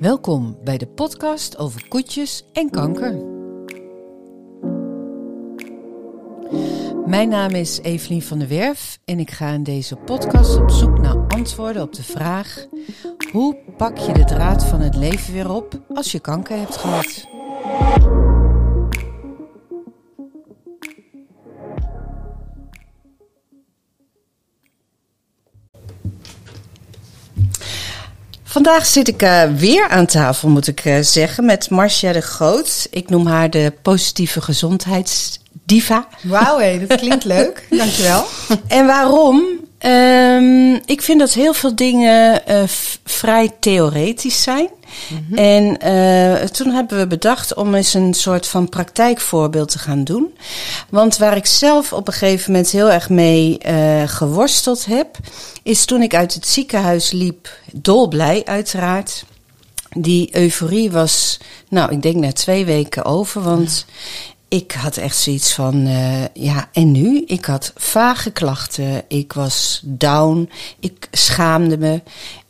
Welkom bij de podcast over koetjes en kanker. Mijn naam is Evelien van der Werf en ik ga in deze podcast op zoek naar antwoorden op de vraag: hoe pak je de draad van het leven weer op als je kanker hebt gehad? Vandaag zit ik uh, weer aan tafel, moet ik uh, zeggen, met Marcia de Groot. Ik noem haar de positieve gezondheidsdiva. Wauw, hé, dat klinkt leuk. Dankjewel. En waarom? Um, ik vind dat heel veel dingen uh, vrij theoretisch zijn. Mm -hmm. En toen hebben we bedacht om eens een soort van praktijkvoorbeeld te gaan doen. Want waar ik zelf op een gegeven moment heel erg mee geworsteld heb, is toen ik uit het ziekenhuis liep, dolblij uiteraard. Die euforie was, nou, ik denk na twee weken over, want ik had echt zoiets van, uh, ja, en nu? Ik had vage klachten, ik was down, ik schaamde me.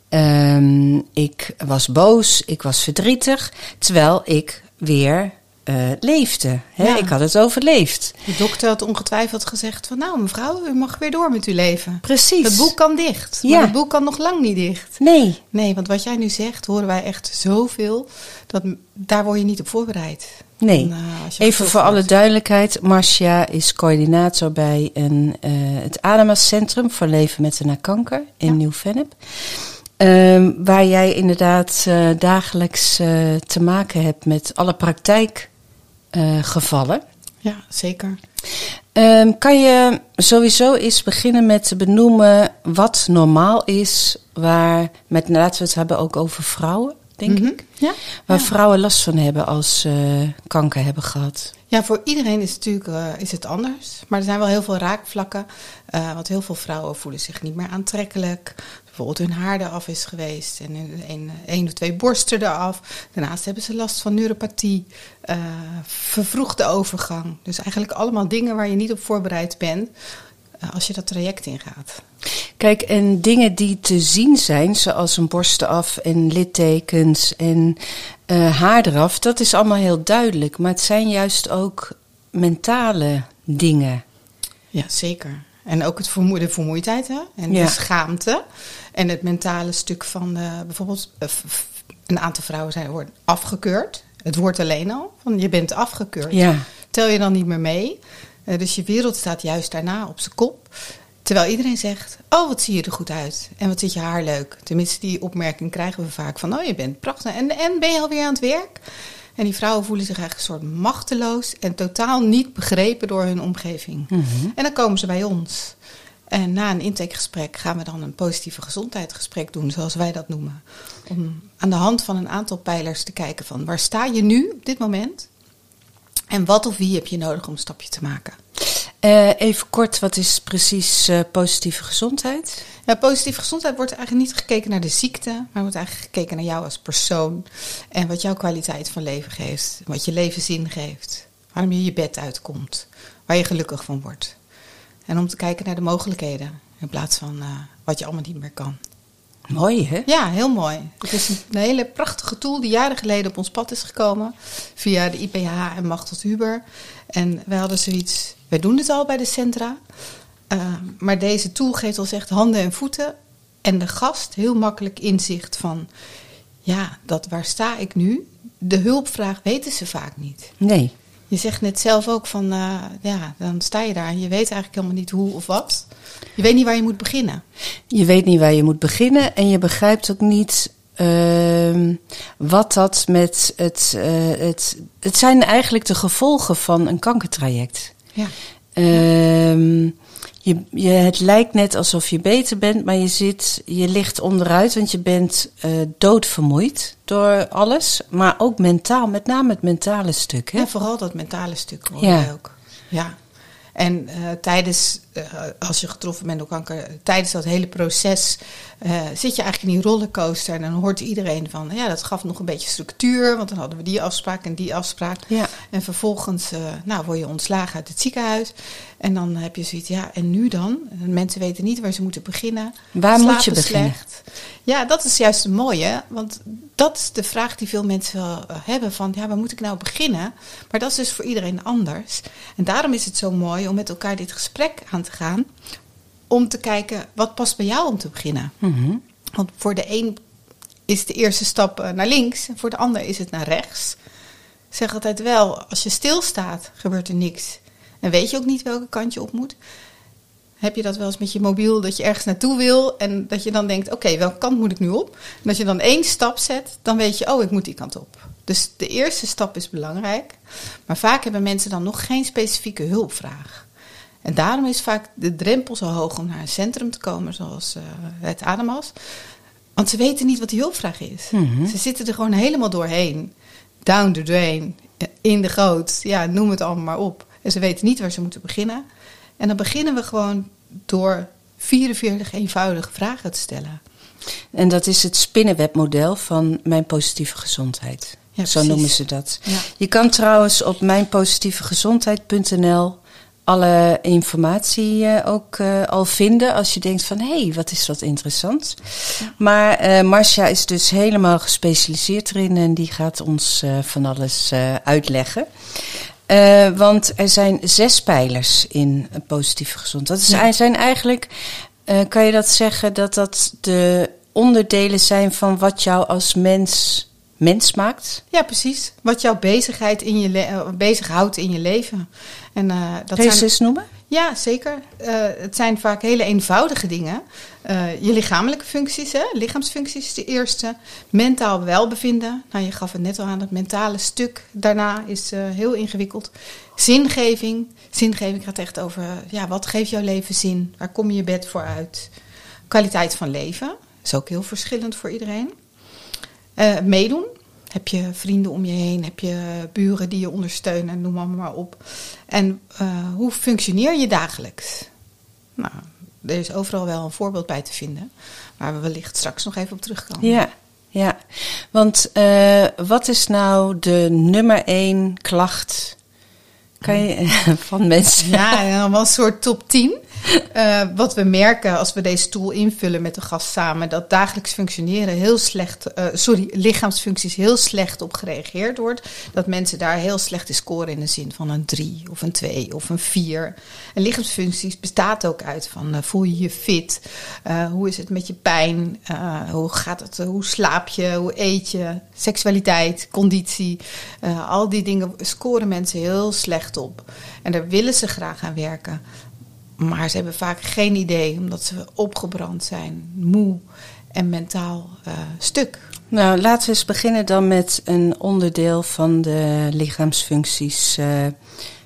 Um, ik was boos, ik was verdrietig, terwijl ik weer uh, leefde. Hè? Ja. Ik had het overleefd. De dokter had ongetwijfeld gezegd van nou mevrouw, u mag weer door met uw leven. Precies. Het boek kan dicht, maar ja. het boek kan nog lang niet dicht. Nee. Nee, want wat jij nu zegt, horen wij echt zoveel, dat daar word je niet op voorbereid. Nee. Uh, Even voor alle duidelijkheid, Marcia is coördinator bij een, uh, het Adema Centrum voor Leven met en na kanker in ja. Nieuw-Vennep. Um, waar jij inderdaad uh, dagelijks uh, te maken hebt met alle praktijkgevallen. Uh, ja, zeker. Um, kan je sowieso eens beginnen met te benoemen wat normaal is, waar, met, laten we het hebben ook over vrouwen, denk mm -hmm. ik. Ja? Waar ja. vrouwen last van hebben als kanker hebben gehad. Ja, voor iedereen is het natuurlijk is het anders. Maar er zijn wel heel veel raakvlakken. want heel veel vrouwen voelen zich niet meer aantrekkelijk bijvoorbeeld hun haar eraf is geweest en een, een of twee borsten eraf. Daarnaast hebben ze last van neuropathie, uh, vervroegde overgang. Dus eigenlijk allemaal dingen waar je niet op voorbereid bent als je dat traject ingaat. Kijk, en dingen die te zien zijn, zoals een borsten af en littekens en uh, haar eraf, dat is allemaal heel duidelijk. Maar het zijn juist ook mentale dingen. Ja, zeker. En ook het de vermoeidheid hè? en ja. de schaamte. En het mentale stuk van uh, bijvoorbeeld uh, een aantal vrouwen zijn worden afgekeurd. Het woord alleen al, van je bent afgekeurd. Ja. Tel je dan niet meer mee. Uh, dus je wereld staat juist daarna op zijn kop. Terwijl iedereen zegt, oh wat zie je er goed uit. En wat zit je haar leuk. Tenminste die opmerking krijgen we vaak van, oh je bent prachtig. En, en ben je alweer aan het werk? En die vrouwen voelen zich eigenlijk een soort machteloos en totaal niet begrepen door hun omgeving. Mm -hmm. En dan komen ze bij ons. En na een intakegesprek gaan we dan een positieve gezondheidsgesprek doen, zoals wij dat noemen. Om aan de hand van een aantal pijlers te kijken van waar sta je nu op dit moment? En wat of wie heb je nodig om een stapje te maken? Uh, even kort, wat is precies uh, positieve gezondheid? Ja, positieve gezondheid wordt eigenlijk niet gekeken naar de ziekte, maar wordt eigenlijk gekeken naar jou als persoon. En wat jouw kwaliteit van leven geeft, wat je leven zin geeft. Waarom je je bed uitkomt, waar je gelukkig van wordt. En om te kijken naar de mogelijkheden in plaats van uh, wat je allemaal niet meer kan. Mooi, hè? Ja, heel mooi. Het is een, hele prachtige tool die jaren geleden op ons pad is gekomen. Via de IPH en Machteld Huber. En wij hadden zoiets... Wij doen het al bij de centra. Uh, maar deze tool geeft ons echt handen en voeten. En de gast heel makkelijk inzicht van... Ja, dat waar sta ik nu? De hulpvraag weten ze vaak niet. Nee. Je zegt net zelf ook van, uh, ja, dan sta je daar en je weet eigenlijk helemaal niet hoe of wat. Je weet niet waar je moet beginnen. Je weet niet waar je moet beginnen en je begrijpt ook niet uh, wat dat met het, uh, het... Het zijn eigenlijk de gevolgen van een kankertraject. Ja. Uh, je, je, het lijkt net alsof je beter bent, maar je, zit, je ligt onderuit, want je bent uh, doodvermoeid door alles. Maar ook mentaal, met name het mentale stuk. Hè? Ja, vooral dat mentale stuk hoor ja. ook. Ja. En uh, tijdens als je getroffen bent door kanker, tijdens dat hele proces uh, zit je eigenlijk in die rollercoaster. En dan hoort iedereen van, ja, dat gaf nog een beetje structuur, want dan hadden we die afspraak en die afspraak. Ja. En vervolgens uh, nou, word je ontslagen uit het ziekenhuis. En dan heb je zoiets, ja, en nu dan? En mensen weten niet waar ze moeten beginnen. Waar moet je beginnen? Slecht. Ja, dat is juist het mooie. Want dat is de vraag die veel mensen wel eh, hebben: van ja, waar moet ik nou beginnen? Maar dat is dus voor iedereen anders. En daarom is het zo mooi om met elkaar dit gesprek aan te gaan. Om te kijken wat past bij jou om te beginnen. Mm Want voor de een is de eerste stap eh, naar links, en voor de ander is het naar rechts. Ik zeg altijd wel: als je stilstaat, gebeurt er niks. En weet je ook niet welke kant je op moet. Heb je dat wel eens met je mobiel, dat je ergens naartoe wil en dat je dan denkt: oké, welke kant moet ik nu op? En als je dan één stap zet, dan weet je: oh, ik moet die kant op. Dus de eerste stap is belangrijk. Maar vaak hebben mensen dan nog geen specifieke hulpvraag. En daarom is vaak de drempel zo hoog om naar een centrum te komen, zoals uh, het Ademas. Want ze weten niet wat die hulpvraag is. Mhm. Ze zitten er gewoon helemaal doorheen. Down the drain, in de goot, ja, noem het allemaal maar op. En ze weten niet waar ze moeten beginnen. En dan beginnen we gewoon door 44 eenvoudige vragen te stellen. En dat is het spinnenwebmodel van Mijn Positieve Gezondheid. Ja, Zo precies. noemen ze dat. Ja. Je kan trouwens op mijnpositievegezondheid.nl alle informatie eh, ook eh, al vinden als je denkt van hé, hey, wat is dat interessant. Maar eh Marcia is dus helemaal gespecialiseerd erin en die gaat ons van alles uitleggen. Want er zijn zes pijlers in positieve gezondheid. Dat is, Ja. zijn eigenlijk, kan je dat zeggen, dat dat de onderdelen zijn van wat jou als mens mens maakt? Ja, precies. Wat jouw bezigheid in je eh, bezighoudt in je leven. En, eh, dat Kun je zijn, ze eens noemen? Ja, zeker. Eh, het zijn vaak hele eenvoudige dingen. Je lichamelijke functies, hè? lichaamsfuncties is de eerste. Mentaal welbevinden. Nou, je gaf het net al aan, het mentale stuk daarna is heel ingewikkeld. Zingeving. Zingeving gaat echt over, ja, wat geeft jouw leven zin? Waar kom je je bed voor uit? Kwaliteit van leven. is ook heel verschillend voor iedereen. Eh, meedoen. Heb je vrienden om je heen? Heb je buren die je ondersteunen? Noem maar, maar op. En eh, hoe functioneer je dagelijks? Nou, er is overal wel een voorbeeld bij te vinden. Waar we wellicht straks nog even op terugkomen. Ja, ja. Want eh, wat is nou de nummer één klacht kan je, van mensen? Ja, wel een soort top 10. Eh, wat we merken als we deze tool invullen met de gast samen, dat dagelijks functioneren heel slecht, eh, sorry, lichaamsfuncties heel slecht op gereageerd wordt. Dat mensen daar heel slecht in scoren in de zin van een 3 of een 2 of een 4. En lichaamsfuncties bestaat ook uit van eh, voel je je fit? Hoe is het met je pijn? Hoe gaat het? hoe slaap je? Hoe eet je? Seksualiteit, conditie. Al die dingen scoren mensen heel slecht op. En daar willen ze graag aan werken. Maar ze hebben vaak geen idee, omdat ze opgebrand zijn, moe en mentaal eh, stuk. Nou, laten we eens beginnen dan met een onderdeel van de lichaamsfuncties, eh,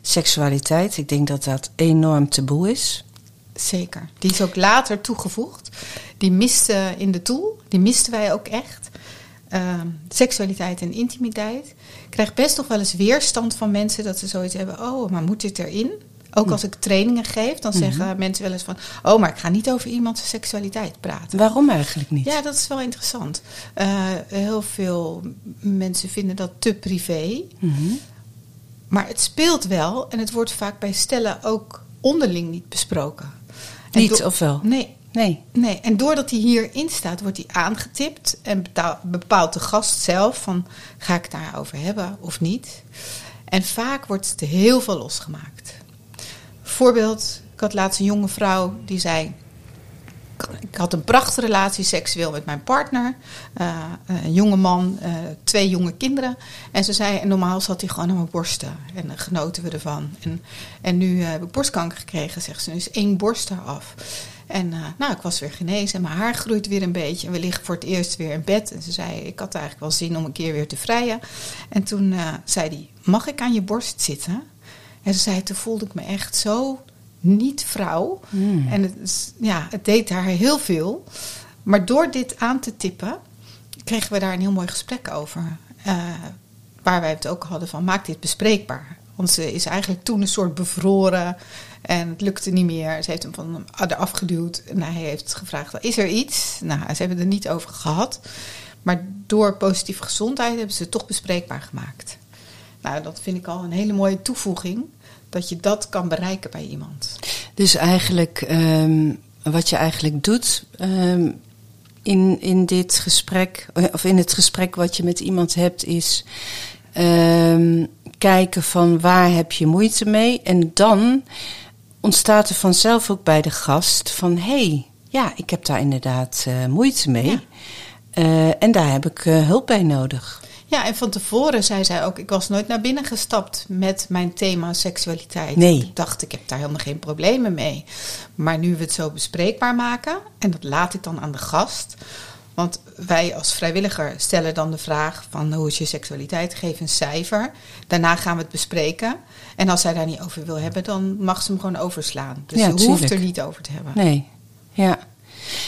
seksualiteit. Ik denk dat dat enorm taboe is. Zeker. Die is ook later toegevoegd. Die miste in de tool. Die misten wij ook echt. Ehm, seksualiteit en intimiteit. Ik krijg best nog wel eens weerstand van mensen dat ze zoiets hebben. Oh, maar moet dit erin? Ook als ik trainingen geef, dan zeggen mensen wel eens van... Oh, maar ik ga niet over iemands seksualiteit praten. Waarom eigenlijk niet? Ja, dat is wel interessant. Eh, heel veel mensen vinden dat te privé. Mhm. Maar het speelt wel en het wordt vaak bij stellen ook onderling niet besproken. En Niet, door- of wel? Nee, Nee. nee. En doordat hij hierin staat, wordt hij aangetipt en bepaalt de gast zelf van ga ik het daarover hebben of niet. En vaak wordt er heel veel losgemaakt. Voorbeeld, ik had laatst een jonge vrouw die zei... Ik had een prachtige relatie seksueel met mijn partner. Eh, een jonge man, eh, twee jonge kinderen. En ze zei, normaal zat hij gewoon aan mijn borsten. En dan genoten we ervan. En, en nu heb ik borstkanker gekregen, zegt ze. Nu is één borst eraf. En eh, nou, ik was weer genezen en mijn haar groeit weer een beetje. En we liggen voor het eerst weer in bed. En ze zei, ik had eigenlijk wel zin om een keer weer te vrijen. En toen eh, zei hij, mag ik aan je borst zitten? En ze zei, toen voelde ik me echt zo niet vrouw. Hmm. En het, ja, het deed haar heel veel. Maar door dit aan te tippen, kregen we daar een heel mooi gesprek over. Eh, waar wij het ook hadden van, maak dit bespreekbaar. Want ze is eigenlijk toen een soort bevroren. En het lukte niet meer. Ze heeft hem van hem afgeduwd. En hij heeft gevraagd: Is er iets? Nou, ze hebben er niet over gehad. Maar door positieve gezondheid hebben ze het toch bespreekbaar gemaakt. Nou, dat vind ik al een hele mooie toevoeging. Dat je dat kan bereiken bij iemand. Dus eigenlijk, ehm, wat je eigenlijk doet ehm, in, in dit gesprek, of in het gesprek wat je met iemand hebt, is ehm, kijken van waar heb je moeite mee. En dan ontstaat er vanzelf ook bij de gast van hé, hey, ja, ik heb daar inderdaad uh, moeite mee. Uh, en daar heb ik uh, hulp bij nodig. Ja, en van tevoren zei zij ook: ik was nooit naar binnen gestapt met mijn thema seksualiteit. Nee. Ik dacht, ik heb daar helemaal geen problemen mee. Maar nu we het zo bespreekbaar maken, en dat laat ik dan aan de gast. Want wij als vrijwilliger stellen dan de vraag van hoe is je seksualiteit? Geef een cijfer. Daarna gaan we het bespreken. En als zij daar niet over wil hebben, dan mag ze hem gewoon overslaan. Dus ja, ze hoeft er niet over te hebben. Nee, ja.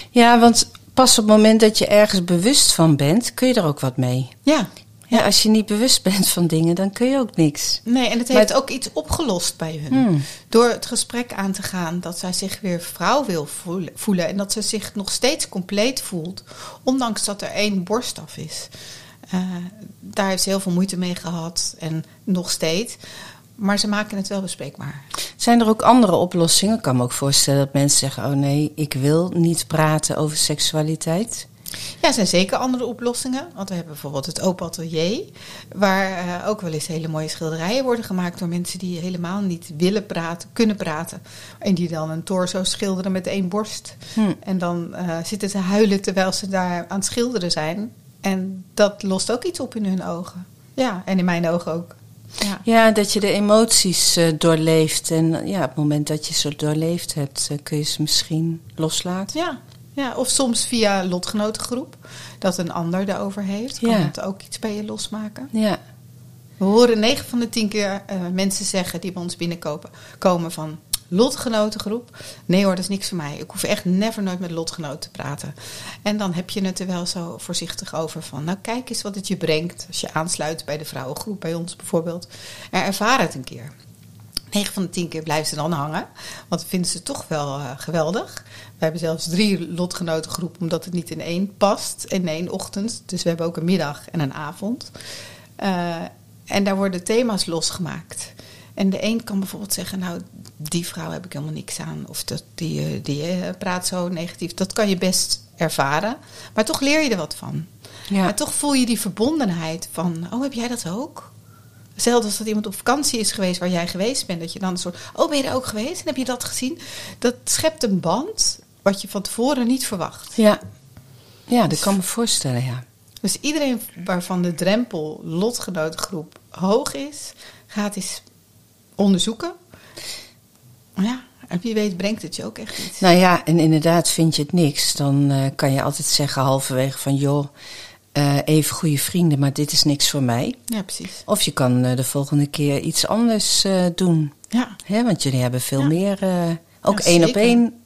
Ja, want pas op het moment dat je ergens bewust van bent, kun je er ook wat mee. Ja. Ja, als je niet bewust bent van dingen, dan kun je ook niks. Nee, en het heeft ook iets opgelost bij hun. Hmm. Door het gesprek aan te gaan dat zij zich weer vrouw wil voelen. En dat ze zich nog steeds compleet voelt. Ondanks dat er één borst af is. Uh, daar heeft ze heel veel moeite mee gehad. En nog steeds. Maar ze maken het wel bespreekbaar. Zijn er ook andere oplossingen? Ik kan me ook voorstellen dat mensen zeggen: Oh nee, ik wil niet praten over seksualiteit. Ja, er zijn zeker andere oplossingen. Want we hebben bijvoorbeeld het Open Atelier, waar uh, ook wel eens hele mooie schilderijen worden gemaakt door mensen die helemaal niet willen praten, kunnen praten. En die dan een torso schilderen met één borst. Hm. En dan uh, zitten te huilen terwijl ze daar aan het schilderen zijn. En dat lost ook iets op in hun ogen. Ja, en in mijn ogen ook. Ja. ja, dat je de emoties uh, doorleeft. En ja, op het moment dat je ze doorleefd hebt, kun je ze misschien loslaten. Ja, ja, of soms via lotgenotengroep, dat een ander daarover heeft. Kan ja. het ook iets bij je losmaken? Ja. We horen 9 van de 10 keer uh, mensen zeggen die bij ons binnenkomen komen van lotgenotengroep. Nee hoor, dat is niks voor mij. Ik hoef echt never nooit met lotgenoten te praten. En dan heb je het er wel zo voorzichtig over van... nou, kijk eens wat het je brengt als je aansluit bij de vrouwengroep, bij ons bijvoorbeeld. Er ervaar het een keer. 9 van de 10 keer blijven ze dan hangen. Want vinden ze toch wel uh, geweldig. We hebben zelfs drie lotgenotengroepen, omdat het niet in één past. In één ochtend. Dus we hebben ook een middag en een avond. Uh, en daar worden thema's losgemaakt. En de een kan bijvoorbeeld zeggen, nou, die vrouw heb ik helemaal niks aan. Of dat, die, eh, die praat zo negatief. Dat kan je best ervaren. Maar toch leer je er wat van. Ja. Maar toch voel je die verbondenheid van, oh, heb jij dat ook? Zelfs als dat iemand op vakantie is geweest waar jij geweest bent, dat je dan een soort, oh ben je er ook geweest en heb je dat gezien? Dat schept een band wat je van tevoren niet verwacht. Ja, ja dat kan me voorstellen, ja. Dus iedereen waarvan de drempel lotgenotengroep hoog is, gaat eens onderzoeken. Ja, en wie weet brengt het je ook echt iets. Nou ja, en inderdaad vind je het niks, dan uh, kan je altijd zeggen halverwege van joh uh, even goede vrienden, maar dit is niks voor mij. Ja, precies. Of je kan uh, de volgende keer iets anders uh, doen. Ja. Hè, want jullie hebben veel ja. meer, ook ja, één op één.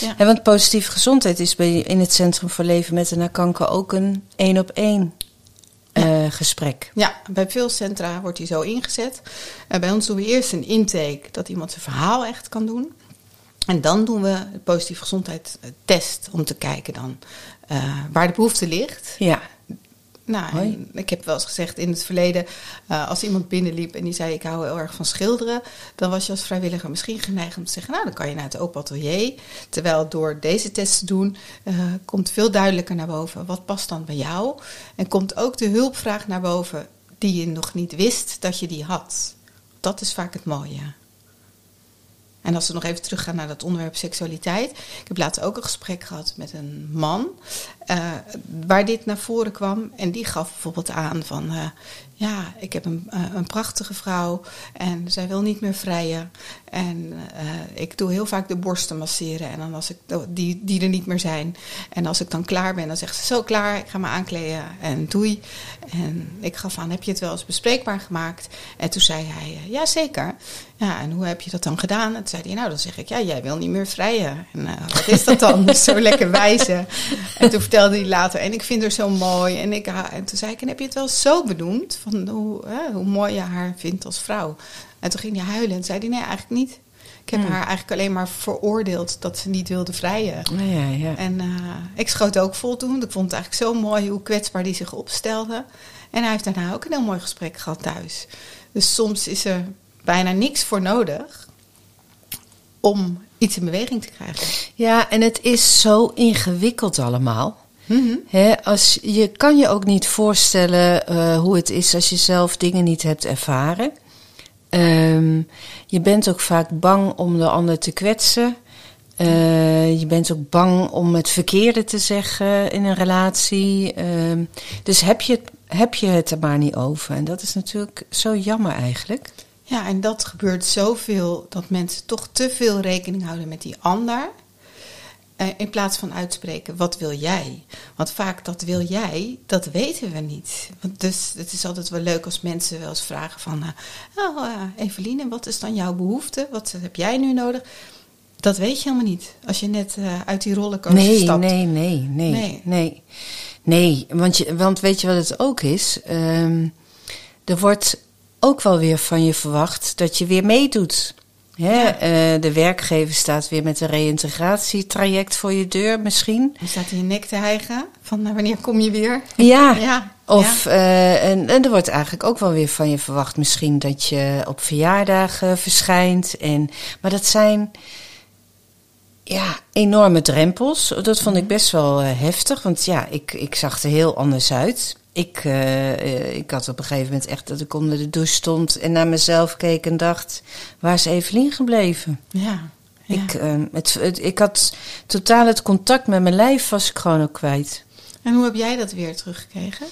Ja. Hè, want positieve gezondheid is bij, in het Centrum voor Leven met en na kanker ook een één op één gesprek. Ja, bij veel centra wordt die zo ingezet. Bij ons doen we eerst een intake, dat iemand zijn verhaal echt kan doen. En dan doen we de positieve gezondheid test om te kijken dan uh, waar de behoefte ligt. Ja. Nou, ik heb wel eens gezegd in het verleden, uh, als iemand binnenliep en die zei ik hou heel erg van schilderen, dan was je als vrijwilliger misschien geneigd om te zeggen, nou dan kan je naar het open atelier. Terwijl door deze test te doen, uh, komt veel duidelijker naar boven wat past dan bij jou. En komt ook de hulpvraag naar boven die je nog niet wist dat je die had. Dat is vaak het mooie. En als we nog even teruggaan naar dat onderwerp seksualiteit. Ik heb laatst ook een gesprek gehad met een man. Uh, waar dit naar voren kwam. En die gaf bijvoorbeeld aan van... Uh, ja, ik heb een, uh, een prachtige vrouw. En zij wil niet meer vrijen. En ik doe heel vaak de borsten masseren. En dan als ik die, die er niet meer zijn. En als ik dan klaar ben, dan zegt ze zo klaar. Ik ga me aankleden en doei. En ik gaf aan, heb je het wel eens bespreekbaar gemaakt? En toen zei hij, ja zeker. Ja, en hoe heb je dat dan gedaan? En toen zei hij, nou dan zeg ik, ja, jij wil niet meer vrijen. En wat is dat dan? Zo lekker wijzen. En toen vertelde vertelde hij later. En ik vind haar zo mooi. En, ik, en toen zei ik, en heb je het wel zo benoemd? Van hoe, hè, hoe mooi je haar vindt als vrouw. En toen ging hij huilen en zei hij, nee, eigenlijk niet. Ik heb Hmm. haar eigenlijk alleen maar veroordeeld dat ze niet wilde vrijen. Ja, ja. En eh, ik schoot ook vol toen. Ik vond het eigenlijk zo mooi hoe kwetsbaar die zich opstelde. En hij heeft daarna ook een heel mooi gesprek gehad thuis. Dus soms is er bijna niks voor nodig om iets in beweging te krijgen. ja, en het is zo ingewikkeld allemaal. Mhm. Als, je kan je ook niet voorstellen eh, hoe het is als je zelf dingen niet hebt ervaren. Ehm, je bent ook vaak bang om de ander te kwetsen. Eh, je bent ook bang om het verkeerde te zeggen in een relatie. Ehm, dus heb je, heb je het er maar niet over. En dat is natuurlijk zo jammer eigenlijk. Ja, en dat gebeurt zoveel dat mensen toch te veel rekening houden met die ander. Eh, In plaats van uitspreken, wat wil jij? Want vaak dat wil jij, dat weten we niet. Want dus het is altijd wel leuk als mensen wel eens vragen van... eh, oh, eh, Eveline, wat is dan jouw behoefte? Wat heb jij nu nodig? Dat weet je helemaal niet. Als je net uit die rollercoaster Nee, stapt. nee, nee, nee, Nee. nee. Nee, want, je, want weet je wat het ook is? Ehm, er wordt ook wel weer van je verwacht dat je weer meedoet. Hè? Ja. eh, de werkgever staat weer met een reïntegratietraject voor je deur misschien. Dan staat hij je nek te hijgen van nou, wanneer kom je weer? Ja, Ja, Of, eh, en, en er wordt eigenlijk ook wel weer van je verwacht misschien dat je op verjaardagen verschijnt. En, maar dat zijn ja, enorme drempels. Dat vond ik best wel eh, heftig, want ja, ik, ik zag er heel anders uit. Ik, eh, eh, ik had op een gegeven moment echt dat ik onder de douche stond en naar mezelf keek en dacht, waar is Evelien gebleven? ja. ja. Ik, eh, het, het- ik had totaal het contact met mijn lijf was ik gewoon ook kwijt. En hoe heb jij dat weer teruggekregen?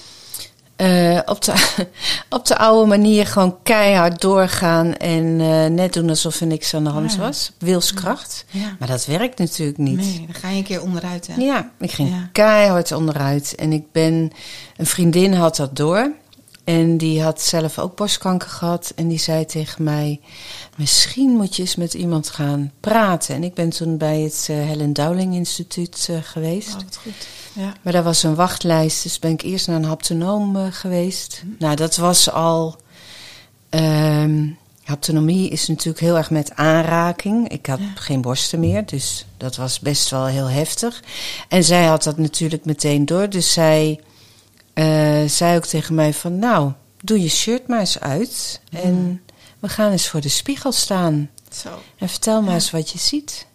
Eh, op, de, op de oude manier gewoon keihard doorgaan en eh, net doen alsof er niks aan de hand Ja. was. Wilskracht. Ja. Maar dat werkt natuurlijk niet. Nee, dan ga je een keer onderuit. Hè? Ja, ik ging Ja. keihard onderuit. En ik ben, een vriendin had dat door. En die had zelf ook borstkanker gehad. En die zei tegen mij, misschien moet je eens met iemand gaan praten. En ik ben toen bij het eh, Helen Dowling Instituut geweest. Oh, wat goed. Ja. Maar daar was een wachtlijst, dus ben ik eerst naar een haptonoom eh, geweest. Nou, dat was al. ehm haptonomie is natuurlijk heel erg met aanraking. Ik had Ja. geen borsten meer, dus dat was best wel heel heftig. En zij had dat natuurlijk meteen door, dus zij eh, zei ook tegen mij van... nou, doe je shirt maar eens uit en we gaan eens voor de spiegel staan. Zo. En vertel maar eens wat je ziet.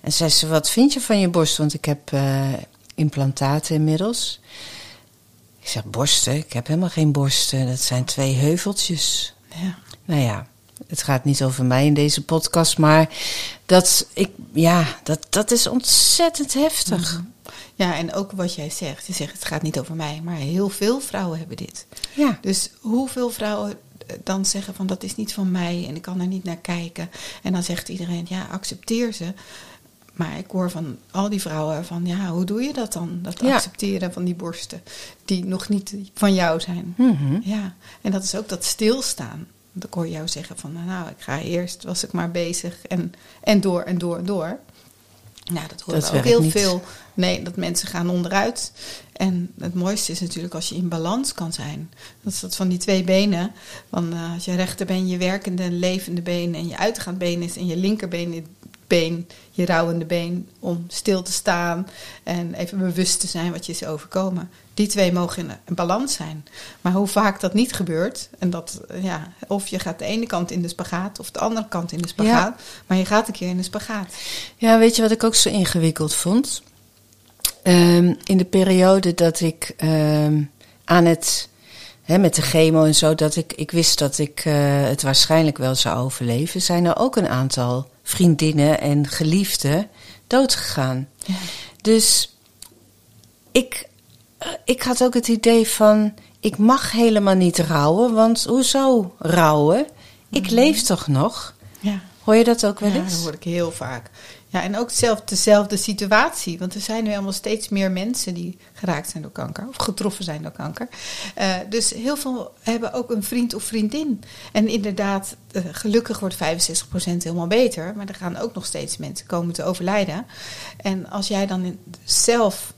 En zei ze, wat vind je van je borst? Want ik heb eh, implantaten inmiddels. Ik zeg, borsten? Ik heb helemaal geen borsten. Dat zijn twee heuveltjes. Ja. Nou ja, het gaat niet over mij in deze podcast, maar dat, ik, ja, dat, dat is ontzettend heftig. ja, en ook wat jij zegt. Je zegt, het gaat niet over mij. Maar heel veel vrouwen hebben dit. Ja. Dus hoeveel vrouwen eh, dan zeggen van dat is niet van mij en ik kan er niet naar kijken. En dan zegt iedereen, ja, accepteer ze. Maar ik hoor van al die vrouwen van, ja, hoe doe je dat dan? Dat Ja. accepteren van die borsten die nog niet van jou zijn. Mhm. Ja, en dat is ook dat stilstaan. Want ik hoor jou zeggen van, nou, ik ga eerst, was ik maar bezig en, en door en door en door. Nou, dat horen Dat we ook heel niet. veel. Nee, dat mensen gaan onderuit. En het mooiste is natuurlijk als je in balans kan zijn. Dat is dat van die twee benen. Want eh, als je rechterbeen je werkende, levende been en je uitgaand been is en je linkerbeen been, je rouwende been, om stil te staan en even bewust te zijn wat je is overkomen. Die twee mogen in een balans zijn. Maar hoe vaak dat niet gebeurt, en dat, ja, of je gaat de ene kant in de spagaat of de andere kant in de spagaat, maar je gaat een keer in de spagaat. Ja, weet je wat ik ook zo ingewikkeld vond? Ehm, in de periode dat ik ehm, aan het, met de chemo en zo, dat ik, ik wist dat ik eh, het waarschijnlijk wel zou overleven, zijn er ook een aantal vriendinnen en geliefden doodgegaan. Ja. Dus ik, eh, ik had ook het idee van, ik mag helemaal niet rouwen, want hoezo rouwen? Ik leef toch nog? Ja. Hoor je dat ook wel Ja, eens? dat hoor ik heel vaak. Ja, en ook zelf dezelfde situatie. Want er zijn nu helemaal steeds meer mensen die geraakt zijn door kanker. Of getroffen zijn door kanker. Eh, dus heel veel hebben ook een vriend of vriendin. En inderdaad, eh, gelukkig wordt 65% helemaal beter. Maar er gaan ook nog steeds mensen komen te overlijden. En als jij dan zelf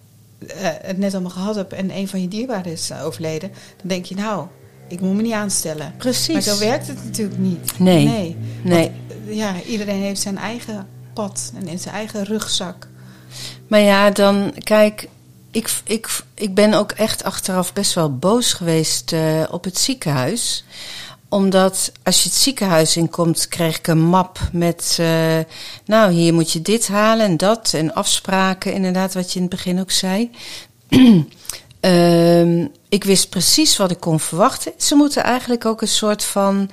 het net allemaal gehad hebt en een van je dierbaren is overleden, dan denk je nou, ik moet me niet aanstellen. Precies. Maar zo werkt het natuurlijk niet. Nee. Nee. Nee. Want, ja, iedereen heeft zijn eigen pad en in zijn eigen rugzak. Maar ja, dan kijk, ik, ik, ik ben ook echt achteraf best wel boos geweest uh, op het ziekenhuis. Omdat als je het ziekenhuis inkomt, kreeg ik een map met. Uh, nou, hier moet je dit halen en dat. En afspraken, inderdaad, wat je in het begin ook zei. uh, ik wist precies wat ik kon verwachten. Ze moeten eigenlijk ook een soort van.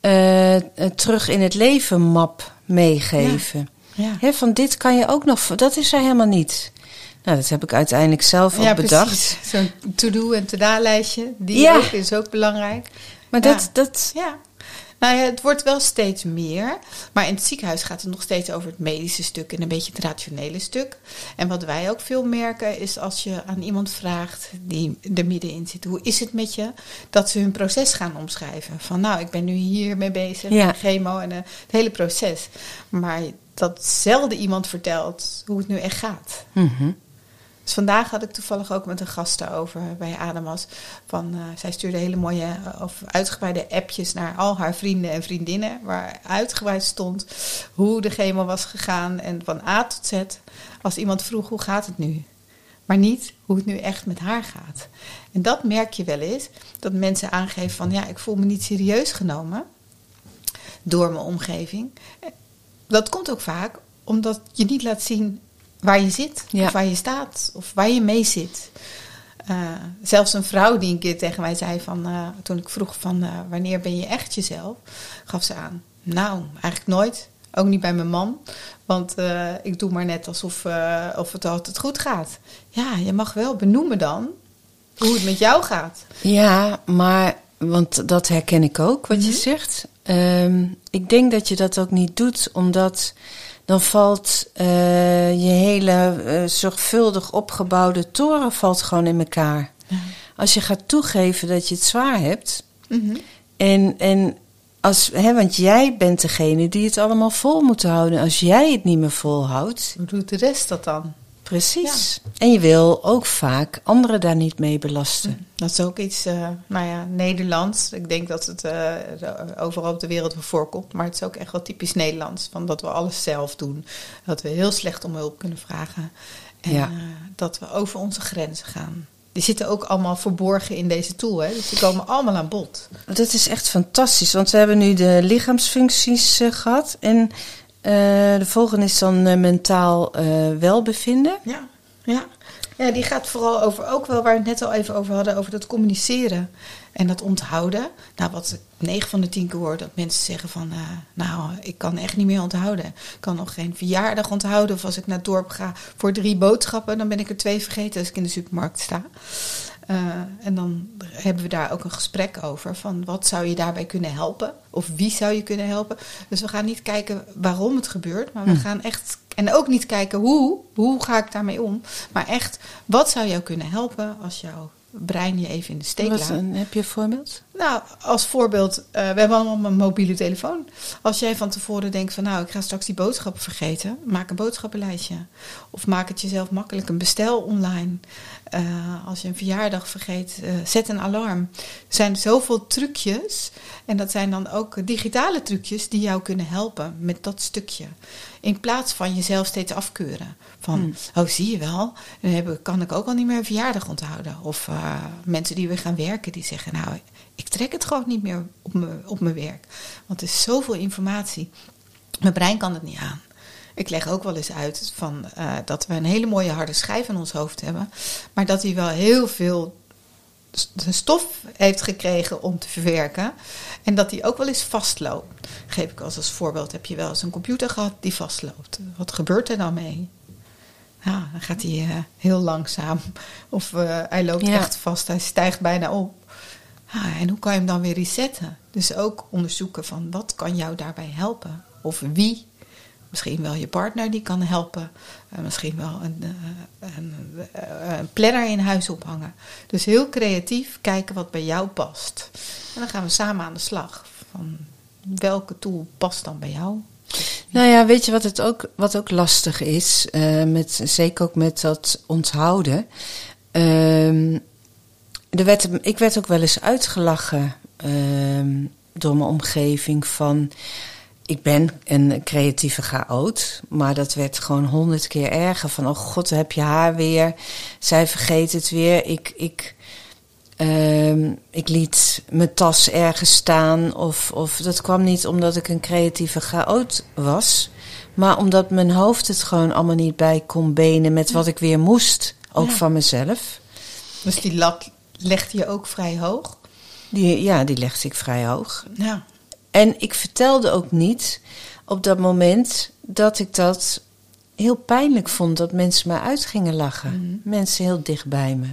Uh, terug in het leven map meegeven. Ja. He, van dit kan je ook nog. Dat is er helemaal niet. Nou, dat heb ik uiteindelijk zelf ook ja, bedacht. Zo'n to-do en to-da-lijstje, die Ja. ook, is ook belangrijk. Maar Ja. dat, dat, Ja. Nou ja, het wordt wel steeds meer. Maar in het ziekenhuis gaat het nog steeds over het medische stuk en een beetje het rationele stuk. En wat wij ook veel merken is als je aan iemand vraagt die er middenin zit, hoe is het met je? Dat ze hun proces gaan omschrijven. Van nou, ik ben nu hiermee bezig, Ja. chemo en eh, het hele proces. Maar dat zelden iemand vertelt hoe het nu echt gaat. Mhm. Dus vandaag had ik toevallig ook met een gast daarover bij Adamas. Van, eh, zij stuurde hele mooie eh, of uitgebreide appjes naar al haar vrienden en vriendinnen. Waar uitgebreid stond hoe de chemo was gegaan. En van A tot Z. Als iemand vroeg hoe gaat het nu? Maar niet hoe het nu echt met haar gaat. En dat merk je wel eens. Dat mensen aangeven van ja, ik voel me niet serieus genomen. Door mijn omgeving. Dat komt ook vaak omdat je niet laat zien waar je zit, Ja. of waar je staat, of waar je mee zit. Eh, zelfs een vrouw die een keer tegen mij zei van, eh, toen ik vroeg van eh, wanneer ben je echt jezelf, gaf ze aan. Nou, eigenlijk nooit. Ook niet bij mijn man. Want ik doe maar net alsof of het altijd goed gaat. Ja, je mag wel benoemen dan hoe het met jou gaat. Ja, maar, want dat herken ik ook, wat je Mhm. zegt. Ehm, ik denk dat je dat ook niet doet, omdat dan valt eh, je hele eh, zorgvuldig opgebouwde toren valt gewoon in elkaar. Als je gaat toegeven dat je het zwaar hebt, Mhm. en, en als, hè, want jij bent degene die het allemaal vol moet houden. Als jij het niet meer volhoudt, Hoe doet de rest dat dan? Precies. En je wil ook vaak anderen daar niet mee belasten. Dat is ook iets, eh, nou ja, Nederlands. Ik denk dat het eh, overal op de wereld wel voorkomt. Maar het is ook echt wel typisch Nederlands. Van dat we alles zelf doen. Dat we heel slecht om hulp kunnen vragen. En Ja. eh, dat we over onze grenzen gaan. Die zitten ook allemaal verborgen in deze tool. Hè? Dus die komen allemaal aan bod. Dat is echt fantastisch, want we hebben nu de lichaamsfuncties eh, gehad. En eh, de volgende is dan eh, mentaal eh, welbevinden. Ja, ja. Ja, die gaat vooral over, ook wel waar we het net al even over hadden, over dat communiceren en dat onthouden. Nou, wat ik 9 van de 10 keer hoor, dat mensen zeggen van, nou, ik kan echt niet meer onthouden. Ik kan nog geen verjaardag onthouden. Of als ik naar het dorp ga voor drie boodschappen, dan ben ik er twee vergeten als ik in de supermarkt sta. Eh, en dan hebben we daar ook een gesprek over van wat zou je daarbij kunnen helpen? Of wie zou je kunnen helpen? Dus we gaan niet kijken waarom het gebeurt, maar we gaan echt. En ook niet kijken hoe, hoe ga ik daarmee om? Maar echt, wat zou jou kunnen helpen als jouw brein je even in de steek Wat, laat? een- heb je een voorbeeld? Nou, als voorbeeld, eh, we hebben allemaal een mobiele telefoon. Als jij van tevoren denkt van nou, ik ga straks die boodschappen vergeten, maak een boodschappenlijstje. Of maak het jezelf makkelijk, een bestel online. Eh, als je een verjaardag vergeet, eh, zet een alarm. Er zijn zoveel trucjes. En dat zijn dan ook digitale trucjes die jou kunnen helpen met dat stukje. In plaats van jezelf steeds afkeuren. Van, oh zie je wel, dan heb kan ik ook al niet meer een verjaardag onthouden. Of eh, mensen die weer gaan werken, die zeggen, nou, ik trek het gewoon niet meer op mijn, op mijn werk. Want er is zoveel informatie. Mijn brein kan het niet aan. Ik leg ook wel eens uit van, eh, dat we een hele mooie harde schijf in ons hoofd hebben. Maar dat hij wel heel veel stof heeft gekregen om te verwerken. En dat die ook wel eens vastloopt. Geef ik als, als voorbeeld. Heb je wel eens een computer gehad die vastloopt? Wat gebeurt er dan mee? Ja, dan gaat hij eh, heel langzaam. Of eh, hij loopt Ja. echt vast. Hij stijgt bijna op. En hoe kan je hem dan weer resetten? Dus ook onderzoeken van wat kan jou daarbij helpen? Of wie? Misschien wel je partner die kan helpen. Eh, misschien wel een, een, een planner in huis ophangen. Dus heel creatief kijken wat bij jou past. En dan gaan we samen aan de slag. Van welke tool past dan bij jou? Nou ja, weet je wat, het ook, wat ook lastig is? Uh, met, zeker ook met dat onthouden. Er werd, ik werd ook wel eens uitgelachen uh, door mijn omgeving van... Ik ben een creatieve chaot, maar dat werd gewoon honderd keer erger. Van, oh god, heb je haar weer. Zij vergeet het weer. Ik, ik, uh, ik liet mijn tas ergens staan. Of, of dat kwam niet omdat ik een creatieve chaot was. Maar omdat mijn hoofd het gewoon allemaal niet bij kon benen met wat ik weer moest. Ook Ja. van mezelf. Dus die lat legde je ook vrij hoog? Die, ja, die legde ik vrij hoog. Ja. En ik vertelde ook niet op dat moment dat ik dat heel pijnlijk vond dat mensen mij uit gingen lachen. Mensen heel dicht bij me.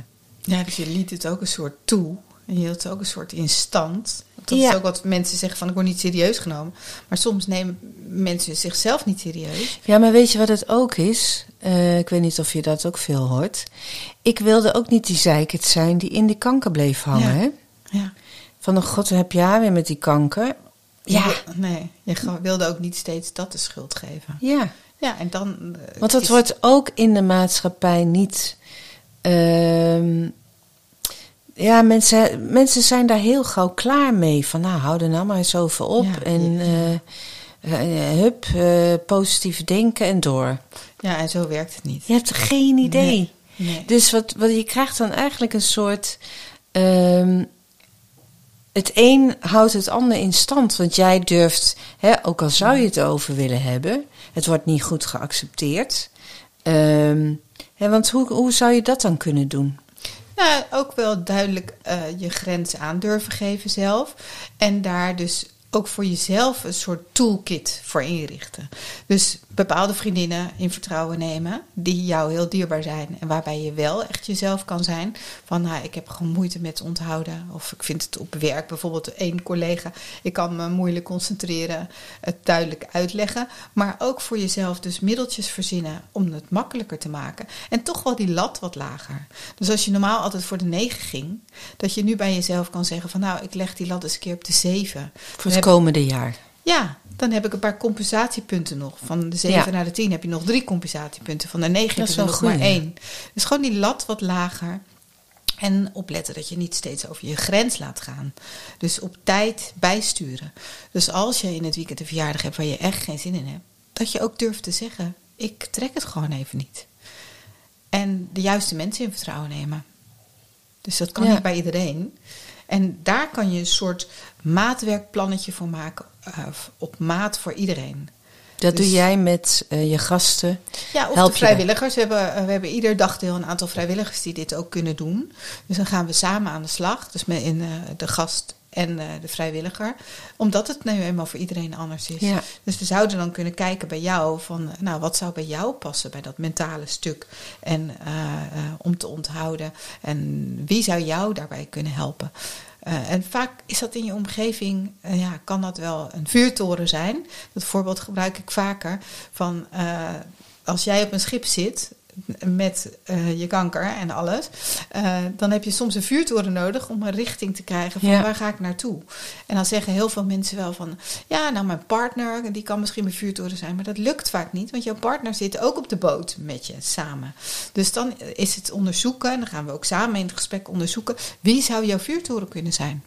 Ja, dus je liet het ook een soort toe. En je hield het ook een soort in stand. Dat Ja. is ook wat mensen zeggen van ik word niet serieus genomen. Maar soms nemen mensen zichzelf niet serieus. Ja, maar weet je wat het ook is? Eh, ik weet niet of je dat ook veel hoort. Ik wilde ook niet die zeikert zijn die in die kanker bleef hangen. Ja. Hè? Ja. Van, oh god, heb je haar weer met die kanker? Ja, Je nee, je wilde ook niet steeds dat de schuld geven. ja. Ja, en dan... eh, Want dat wordt ook in de maatschappij niet. Ehm, ja, mensen, mensen zijn daar heel gauw klaar mee. Van nou, hou er nou maar eens over op. Ja, en ja. eh, eh, hup, eh, positief denken en door. Ja, en zo werkt het niet. Je hebt geen idee. Nee, nee. Dus wat, wat je krijgt dan eigenlijk een soort. ehm, het een houdt het ander in stand. Want jij durft, hè, ook al zou je het over willen hebben, het wordt niet goed geaccepteerd. Ehm, hè, want hoe, hoe zou je dat dan kunnen doen? Nou, ook wel duidelijk eh, je grens aan durven geven zelf. En daar dus ook voor jezelf een soort toolkit voor inrichten. Dus bepaalde vriendinnen in vertrouwen nemen die jou heel dierbaar zijn. En waarbij je wel echt jezelf kan zijn. Van nou, ik heb gewoon moeite met onthouden. Of ik vind het op werk bijvoorbeeld één collega. Ik kan me moeilijk concentreren. Het duidelijk uitleggen. Maar ook voor jezelf dus middeltjes verzinnen om het makkelijker te maken. En toch wel die lat wat lager. Dus als je normaal altijd voor de negen ging. Dat je nu bij jezelf kan zeggen van nou, ik leg die lat eens een keer op de zeven. Voor Dan het komende jaar. ja, dan heb ik een paar compensatiepunten nog. Van de 7 Ja. naar de 10 heb je nog drie compensatiepunten. Van de 9 Dat heb is je er nog maar één. Dus gewoon die lat wat lager. En opletten dat je niet steeds over je grens laat gaan. Dus op tijd bijsturen. Dus als je in het weekend een verjaardag hebt waar je echt geen zin in hebt, dat je ook durft te zeggen: ik trek het gewoon even niet. En de juiste mensen in vertrouwen nemen. Dus dat kan Ja. niet bij iedereen. En daar kan je een soort maatwerkplannetje voor maken, eh, op maat voor iedereen. Dat Dus- doe jij met eh, je gasten. Ja, of Help de vrijwilligers. We hebben, eh, we hebben ieder dagdeel een aantal vrijwilligers die dit ook kunnen doen. Dus dan gaan we samen aan de slag. Dus met in, de gast en de vrijwilliger. Omdat het nu eenmaal voor iedereen anders is. Ja. Dus we zouden dan kunnen kijken bij jou van, nou, wat zou bij jou passen bij dat mentale stuk en om te onthouden en wie zou jou daarbij kunnen helpen? Eh, en vaak is dat in je omgeving, eh, ja, kan dat wel een vuurtoren zijn. Dat voorbeeld gebruik ik vaker van eh, als jij op een schip zit met eh, je kanker en alles, eh, dan heb je soms een vuurtoren nodig om een richting te krijgen van Ja. waar ga ik naartoe. En dan zeggen heel veel mensen wel van, ja, nou mijn partner, die kan misschien mijn vuurtoren zijn, maar dat lukt vaak niet, want jouw partner zit ook op de boot met je samen. Dus dan is het onderzoeken, en dan gaan we ook samen in het gesprek onderzoeken, wie zou jouw vuurtoren kunnen zijn?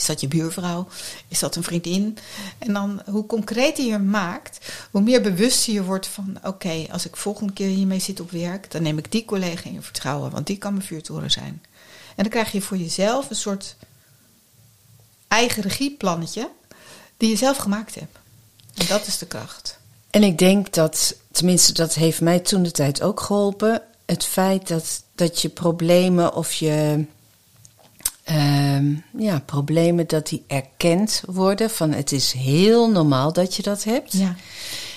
Is dat je buurvrouw? Is dat een vriendin? En dan, hoe concreter je maakt, hoe meer bewust je wordt van: oké, als ik volgende keer hiermee zit op werk, dan neem ik die collega in vertrouwen, want die kan mijn vuurtoren zijn. En dan krijg je voor jezelf een soort eigen regieplannetje die je zelf gemaakt hebt. En dat is de kracht. En ik denk dat, tenminste, dat heeft mij toen de tijd ook geholpen. Het feit dat, dat je problemen of je. Ehm, ja, problemen dat die erkend worden. Van het is heel normaal dat je dat hebt. Ja,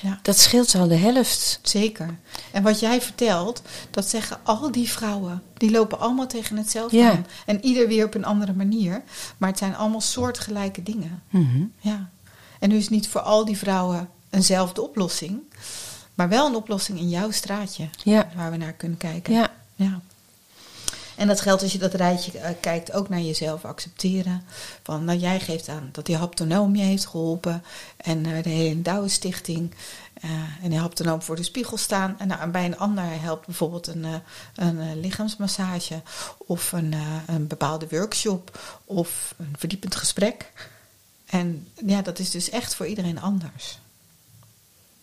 ja. Dat scheelt al de helft. Zeker. En wat jij vertelt, dat zeggen al die vrouwen. Die lopen allemaal tegen hetzelfde Ja. aan. En ieder weer op een andere manier. Maar het zijn allemaal soortgelijke dingen. Mhm. Ja. En nu is niet voor al die vrouwen eenzelfde oplossing. Maar wel een oplossing in jouw straatje. Ja. Waar we naar kunnen kijken. Ja. ja. En dat geldt als je dat rijtje uh, kijkt ook naar jezelf accepteren. Van, nou, jij geeft aan dat die haptonoom je heeft geholpen. En uh, de hele Douwe Stichting. Uh, en die haptonoom voor de spiegel staan. En, nou, bij een ander helpt bijvoorbeeld een, een lichaamsmassage. Of een, een bepaalde workshop. Of een verdiepend gesprek. En ja, dat is dus echt voor iedereen anders.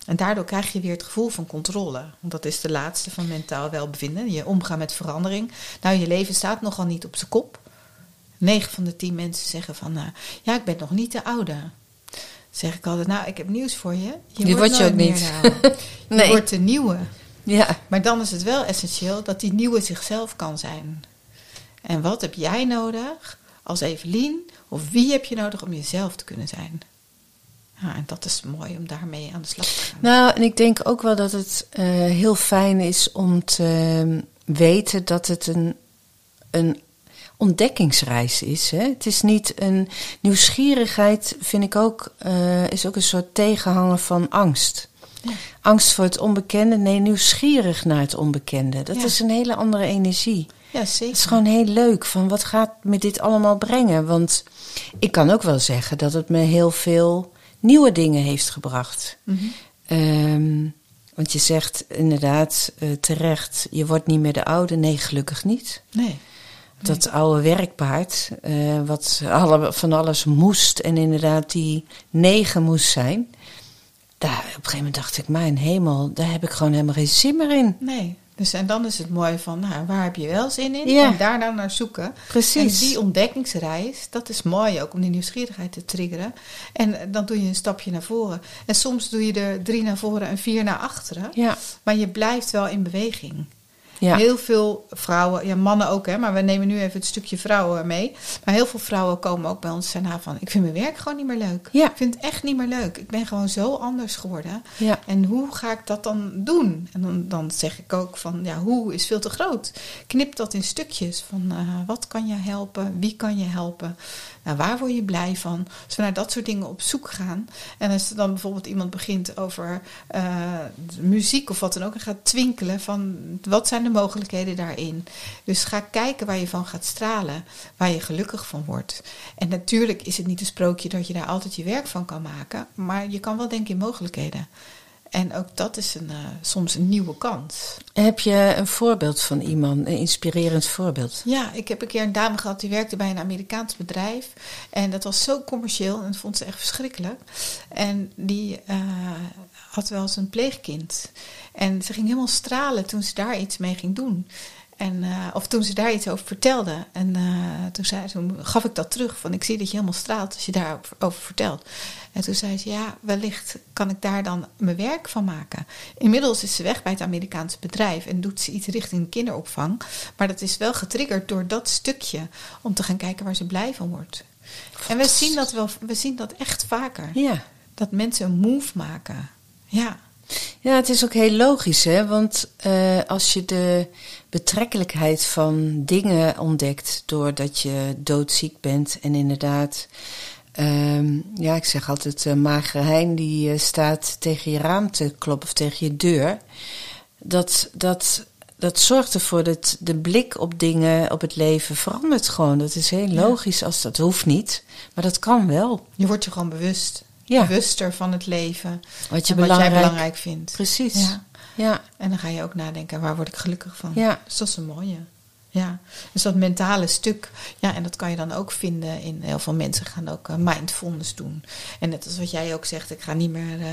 En daardoor krijg je weer het gevoel van controle. Want dat is de laatste van mentaal welbevinden. Je omgaan met verandering. Nou, je leven staat nogal niet op zijn kop. 9 van de 10 mensen zeggen van, uh, ja, ik ben nog niet de oude. zeg ik altijd, nou, ik heb nieuws voor je. Je die wordt je ook niet. nee. Je wordt de nieuwe. Ja. Maar dan is het wel essentieel dat die nieuwe zichzelf kan zijn. En wat heb jij nodig als Evelien? Of wie heb je nodig om jezelf te kunnen zijn? Ja, en dat is mooi om daarmee aan de slag te gaan. Nou, en ik denk ook wel dat het uh, heel fijn is om te uh, weten dat het een, een ontdekkingsreis is. Hè? Het is niet een nieuwsgierigheid, vind ik ook, uh, is ook een soort tegenhanger van angst. Ja. Angst voor het onbekende, nee, nieuwsgierig naar het onbekende. Dat ja. is een hele andere energie. Ja, zeker. Het is gewoon heel leuk van wat gaat me dit allemaal brengen? Want ik kan ook wel zeggen dat het me heel veel nieuwe dingen heeft gebracht. Mm -hmm. um, want je zegt inderdaad uh, terecht, je wordt niet meer de oude. Nee, gelukkig niet. Nee. Dat nee. oude werkpaard, uh, wat alle, van alles moest en inderdaad die negen moest zijn. Daar, op een gegeven moment dacht ik, mijn hemel, daar heb ik gewoon helemaal geen zin meer in. Nee. Dus en dan is het mooi van, nou, waar heb je wel zin in? Ja. En daar dan naar zoeken. Precies. En die ontdekkingsreis, dat is mooi ook om die nieuwsgierigheid te triggeren. En dan doe je een stapje naar voren. En soms doe je er drie naar voren en vier naar achteren. Ja. Maar je blijft wel in beweging. Ja. Heel veel vrouwen, ja mannen ook hè, maar we nemen nu even het stukje vrouwen mee. Maar heel veel vrouwen komen ook bij ons daarna van, ik vind mijn werk gewoon niet meer leuk. Ja. Ik vind het echt niet meer leuk. Ik ben gewoon zo anders geworden. Ja. En hoe ga ik dat dan doen? En dan, dan zeg ik ook van, ja, hoe is veel te groot. Knip dat in stukjes van, uh, wat kan je helpen? Wie kan je helpen? Nou, waar word je blij van? Als we naar dat soort dingen op zoek gaan. En als er dan bijvoorbeeld iemand begint over uh, muziek of wat dan ook. En gaat twinkelen van wat zijn de mogelijkheden daarin. Dus ga kijken waar je van gaat stralen. Waar je gelukkig van wordt. En natuurlijk is het niet een sprookje dat je daar altijd je werk van kan maken. Maar je kan wel denken in mogelijkheden. En ook dat is een, uh, soms een nieuwe kans. Heb je een voorbeeld van iemand, een inspirerend voorbeeld? Ja, ik heb een keer een dame gehad die werkte bij een Amerikaans bedrijf. En dat was zo commercieel en dat vond ze echt verschrikkelijk. En die uh, had wel eens een pleegkind. En ze ging helemaal stralen toen ze daar iets mee ging doen. En, uh, of toen ze daar iets over vertelde. En uh, toen, zei, toen gaf ik dat terug. Van ik zie dat je helemaal straalt als je daarover vertelt. En toen zei ze, ja, wellicht kan ik daar dan mijn werk van maken. Inmiddels is ze weg bij het Amerikaanse bedrijf en doet ze iets richting de kinderopvang. Maar dat is wel getriggerd door dat stukje om te gaan kijken waar ze blij van wordt. En we zien dat wel, we zien dat echt vaker. Ja. Dat mensen een move maken. Ja. Ja, het is ook heel logisch, hè? Want uh, als je de betrekkelijkheid van dingen ontdekt doordat je doodziek bent en inderdaad, um, ja, ik zeg altijd, uh, magere hein die uh, staat tegen je raam te kloppen of tegen je deur, dat, dat, dat zorgt ervoor dat de blik op dingen, op het leven verandert gewoon. Dat is heel logisch als dat hoeft niet, maar dat kan wel. Je wordt je gewoon bewust ja. bewuster van het leven. Wat, je wat belangrijk, jij belangrijk vindt. Precies. Ja. ja. En dan ga je ook nadenken, waar word ik gelukkig van? Ja. Dus dat is een mooie. Ja, dus dat mentale stuk, ja, en dat kan je dan ook vinden in heel veel mensen gaan ook uh, mindfulness doen. En net als wat jij ook zegt, ik ga niet meer uh,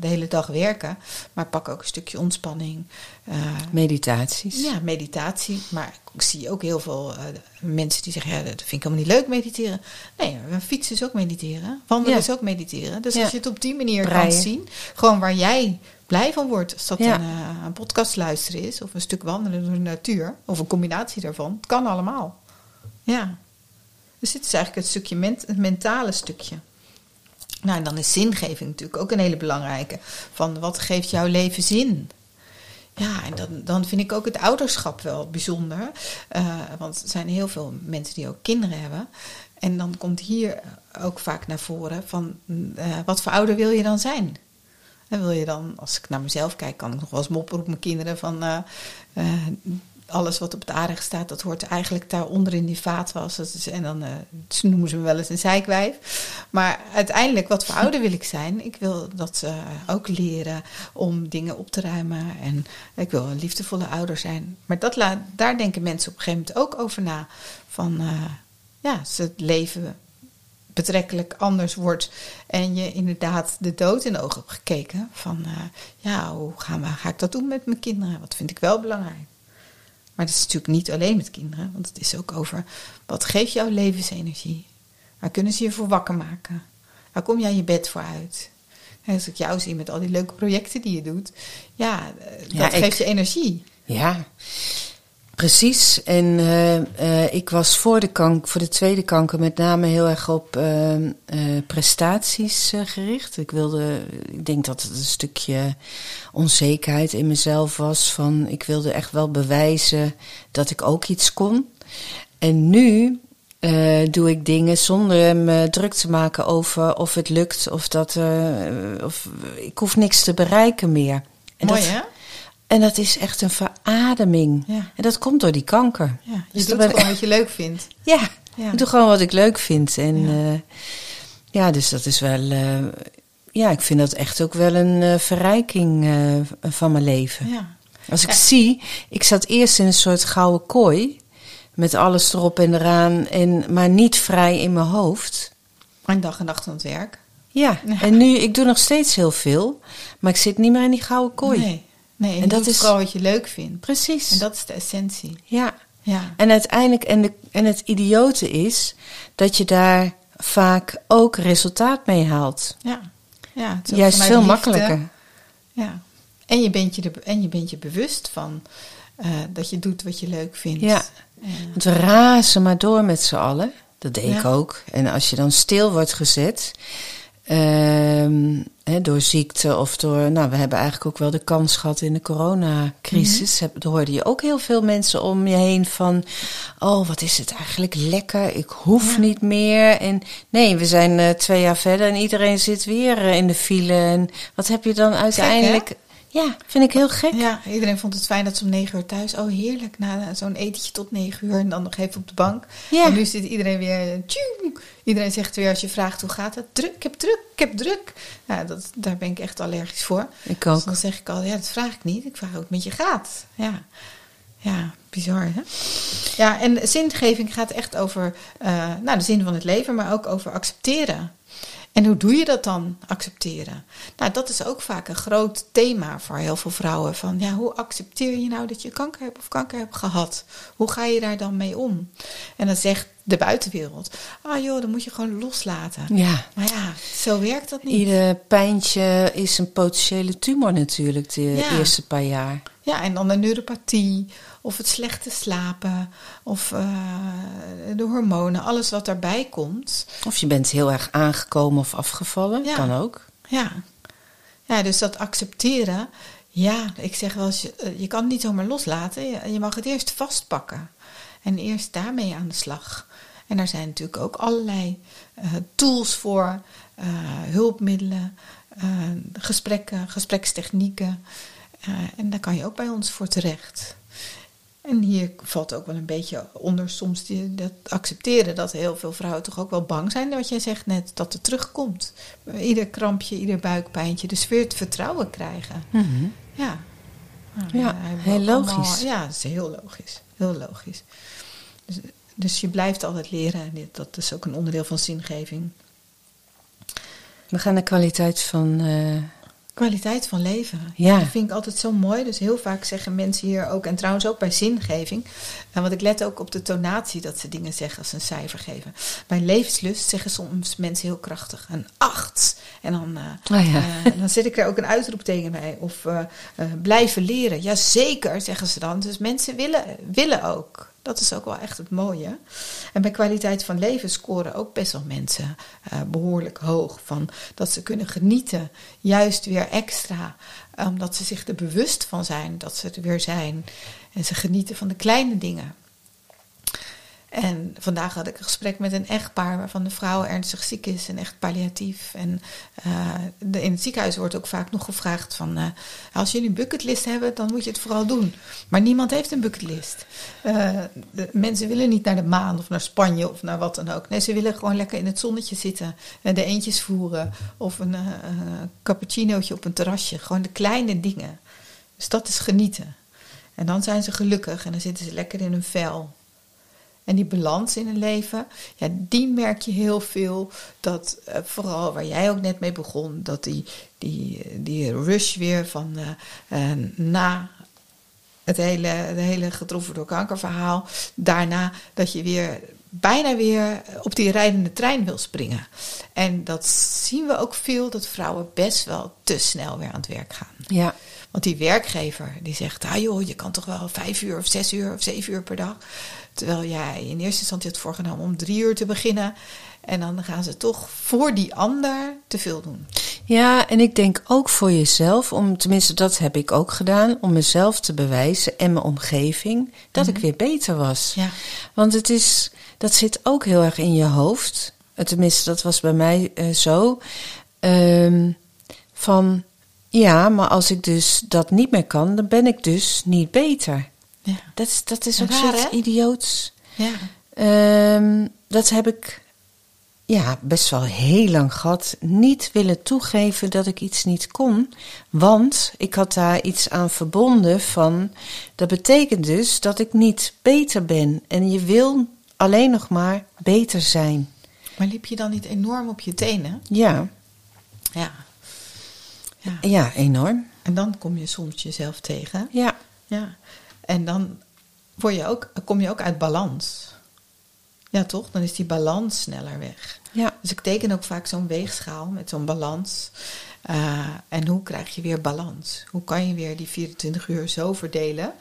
de hele dag werken, maar pak ook een stukje ontspanning. Uh, Meditaties. Ja, meditatie. Maar ik zie ook heel veel mensen die zeggen, ja, dat vind ik helemaal niet leuk mediteren. Nee, fietsen is ook mediteren, wandelen Ja. is ook mediteren. Dus Ja. als je het op die manier Breien. kan zien, gewoon waar jij blij van wordt. Als dat Ja. een, uh, een podcast luisteren is, of een stuk wandelen door de natuur, of een combinatie daarvan. Het kan allemaal. Ja. Dus dit is eigenlijk het stukje ment het mentale stukje. Nou, en dan is zingeving natuurlijk ook een hele belangrijke. Van wat geeft jouw leven zin? Ja, en dan, dan vind ik ook het ouderschap wel bijzonder. Uh, want er zijn heel veel mensen die ook kinderen hebben. En dan komt hier ook vaak naar voren van uh, wat voor ouder wil je dan zijn? En wil je dan, als ik naar mezelf kijk, kan ik nog wel eens mopperen op mijn kinderen van uh, uh, alles wat op het aanrecht staat, dat hoort eigenlijk daaronder in die vaatwas. Is, en dan uh, noemen ze me wel eens een zeikwijf. Maar uiteindelijk, wat voor ouder wil ik zijn? Ik wil dat ze ook leren om dingen op te ruimen. En ik wil een liefdevolle ouder zijn. Maar dat daar denken mensen op een gegeven moment ook over na. Van ja, ze leven betrekkelijk anders wordt en je inderdaad de dood in de ogen hebt gekeken. Van uh, ja, hoe gaan we, ga ik dat doen met mijn kinderen? Wat vind ik wel belangrijk? Maar dat is natuurlijk niet alleen met kinderen, want het is ook over wat geeft jouw levensenergie? Waar kunnen ze je voor wakker maken? Waar kom jij je bed voor uit? En als ik jou zie met al die leuke projecten die je doet, ja, eh, dat geeft je energie. Ja, Precies. En uh, uh, ik was voor de, kank, voor de tweede kanker met name heel erg op uh, prestaties gericht. Ik wilde, ik denk dat het een stukje onzekerheid in mezelf was. Van ik wilde echt wel bewijzen dat ik ook iets kon. En nu doe ik dingen zonder me druk te maken over of het lukt of dat. of, ik hoef niks te bereiken meer. En Mooi hè? En dat is echt een verademing. Ja. En dat komt door die kanker. Ja, je dus doet ben... gewoon wat je leuk vindt. Ja, ja, ik doe gewoon wat ik leuk vind. En ja, uh, ja dus dat is wel... Uh, ja, ik vind dat echt ook wel een uh, verrijking van mijn leven. Ja. Als ik zie... Ik zat eerst in een soort gouden kooi... met alles erop en eraan... En, maar niet vrij in mijn hoofd. En dag en nacht aan het werk. Ja, en nu... Ik doe nog steeds heel veel... maar ik zit niet meer in die gouden kooi. Nee. Nee, en, dat is vooral wat je leuk vindt. Precies. En dat is de essentie. Ja. ja. En uiteindelijk, en, de, en het idiote is dat je daar vaak ook resultaat mee haalt. Ja. ja het is Juist veel makkelijker. Ja. En je bent je, er, en je, bent je bewust van uh, dat je doet wat je leuk vindt. Ja. Want we razen maar door met z'n allen. Dat deed ik ook. En als je dan stil wordt gezet, Um, door ziekte of door. Nou, we hebben eigenlijk ook wel de kans gehad in de coronacrisis. Mm -hmm. hoorde je ook heel veel mensen om je heen van. Oh, wat is het eigenlijk lekker? Ik hoef niet meer. En nee, we zijn uh, twee jaar verder en iedereen zit weer uh, in de file. En wat heb je dan uiteindelijk? Ja, vind ik heel gek. Ja, iedereen vond het fijn dat ze om negen uur thuis. Oh, heerlijk. Na zo'n etentje tot negen uur en dan nog even op de bank. Ja. En nu zit iedereen weer. Iedereen zegt weer als je vraagt hoe gaat het? Druk, ik heb druk, ik heb druk. Nou, dat, daar ben ik echt allergisch voor. Ik ook. Dus dan zeg ik al, ja, dat vraag ik niet. Ik vraag ook met je gaat. Ja. Ja, bizar hè? Ja, en zingeving gaat echt over uh, nou, de zin van het leven, maar ook over accepteren. En hoe doe je dat dan, accepteren? Nou, dat is ook vaak een groot thema voor heel veel vrouwen. Van ja, hoe accepteer je nou dat je kanker hebt of kanker hebt gehad? Hoe ga je daar dan mee om? En dan zegt de buitenwereld, ah joh, dan moet je gewoon loslaten. Ja. Maar ja, zo werkt dat niet. Ieder pijntje is een potentiële tumor natuurlijk de eerste paar jaar. Ja, en dan de neuropathie of het slechte slapen of uh, de hormonen, alles wat daarbij komt. Of je bent heel erg aangekomen of afgevallen, ja. kan ook. Ja. ja, dus dat accepteren, ja, ik zeg wel eens, je, eh, je kan het niet zomaar loslaten. Je, je mag het eerst vastpakken en eerst daarmee aan de slag. En daar zijn natuurlijk ook allerlei uh, tools voor, uh, hulpmiddelen, uh, gesprekken, gesprekstechnieken. en daar kan je ook bij ons voor terecht. En hier valt ook wel een beetje onder soms die, dat accepteren dat heel veel vrouwen toch ook wel bang zijn, wat jij zegt net, dat het terugkomt. Ieder krampje, ieder buikpijntje, dus weer het vertrouwen krijgen. Mm -hmm. Ja. Nou, ja, heel logisch. Allemaal, ja, dat is heel logisch. Heel logisch. Dus, dus je blijft altijd leren en dat is ook een onderdeel van zingeving. We gaan de kwaliteit van uh, Kwaliteit van leven. Ja. Dat vind ik altijd zo mooi. Dus heel vaak zeggen mensen hier ook, en trouwens ook bij zingeving. En want ik let ook op de tonatie dat ze dingen zeggen als een cijfer geven. Bij levenslust zeggen soms mensen heel krachtig een acht. En dan, uh, oh ja. uh, dan zet ik er ook een uitroepteken bij. Of blijven leren. Jazeker, zeggen ze dan. Dus mensen willen, willen ook. Dat is ook wel echt het mooie. En bij kwaliteit van leven scoren ook best wel mensen uh, behoorlijk hoog. Van dat ze kunnen genieten, juist weer extra. Omdat ze zich er bewust van zijn dat ze er weer zijn. En ze genieten van de kleine dingen. En vandaag had ik een gesprek met een echtpaar waarvan de vrouw ernstig ziek is en echt palliatief. En uh, de, in het ziekenhuis wordt ook vaak nog gevraagd van, uh, als jullie een bucketlist hebben, dan moet je het vooral doen. Maar niemand heeft een bucketlist. Uh, de mensen willen niet naar de maan of naar Spanje of naar wat dan ook. Nee, ze willen gewoon lekker in het zonnetje zitten en de eentjes voeren of een cappuccinootje op een terrasje. Gewoon de kleine dingen. Dus dat is genieten. En dan zijn ze gelukkig en dan zitten ze lekker in hun vel. En die balans in een leven, ja, die merk je heel veel. Dat uh, vooral waar jij ook net mee begon, dat die, die, die rush weer van uh, uh, na het hele, het hele getroffen door kankerverhaal, daarna dat je weer bijna weer op die rijdende trein wil springen. En dat zien we ook veel, dat vrouwen best wel te snel weer aan het werk gaan. Ja. Want die werkgever die zegt, ah joh, je kan toch wel vijf uur of zes uur of zeven uur per dag. Terwijl jij in eerste instantie had voorgenomen om drie uur te beginnen. En dan gaan ze toch voor die ander te veel doen. Ja, en ik denk ook voor jezelf, om, tenminste dat heb ik ook gedaan, om mezelf te bewijzen en mijn omgeving dat ik weer beter was. Ja. Want het is, dat zit ook heel erg in je hoofd. Tenminste, dat was bij mij uh, zo. Um, van ja, maar als ik dus dat niet meer kan, dan ben ik dus niet beter. Ja. Dat is, dat is ook Raar, zoiets hè? idioots. Ja. Ehm, dat heb ik ja, best wel heel lang gehad. Niet willen toegeven dat ik iets niet kon. Want ik had daar iets aan verbonden van... dat betekent dus dat ik niet beter ben. En je wil alleen nog maar beter zijn. Maar liep je dan niet enorm op je tenen? Ja, Ja. ja. ja enorm. En dan kom je soms jezelf tegen. Ja, Ja. En dan word je ook, kom je ook uit balans. Ja, toch? Dan is die balans sneller weg. ja. Dus ik teken ook vaak zo'n weegschaal met zo'n balans. Uh, en hoe krijg je weer balans? Hoe kan je weer die 24 uur zo verdelen?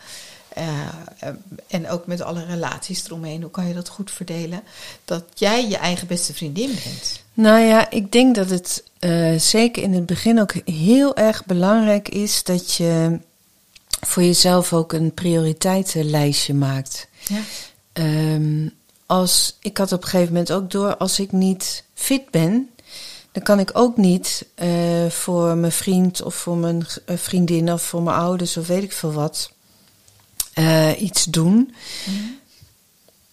Uh, en ook met alle relaties eromheen, hoe kan je dat goed verdelen? Dat jij je eigen beste vriendin bent. Nou ja, ik denk dat het uh, zeker in het begin ook heel erg belangrijk is dat je voor jezelf ook een prioriteitenlijstje maakt. Ja. Um, als, ik had op een gegeven moment ook door, als ik niet fit ben, dan kan ik ook niet uh, voor mijn vriend of voor mijn vriendin of voor mijn ouders of weet ik veel wat uh, iets doen. Mm.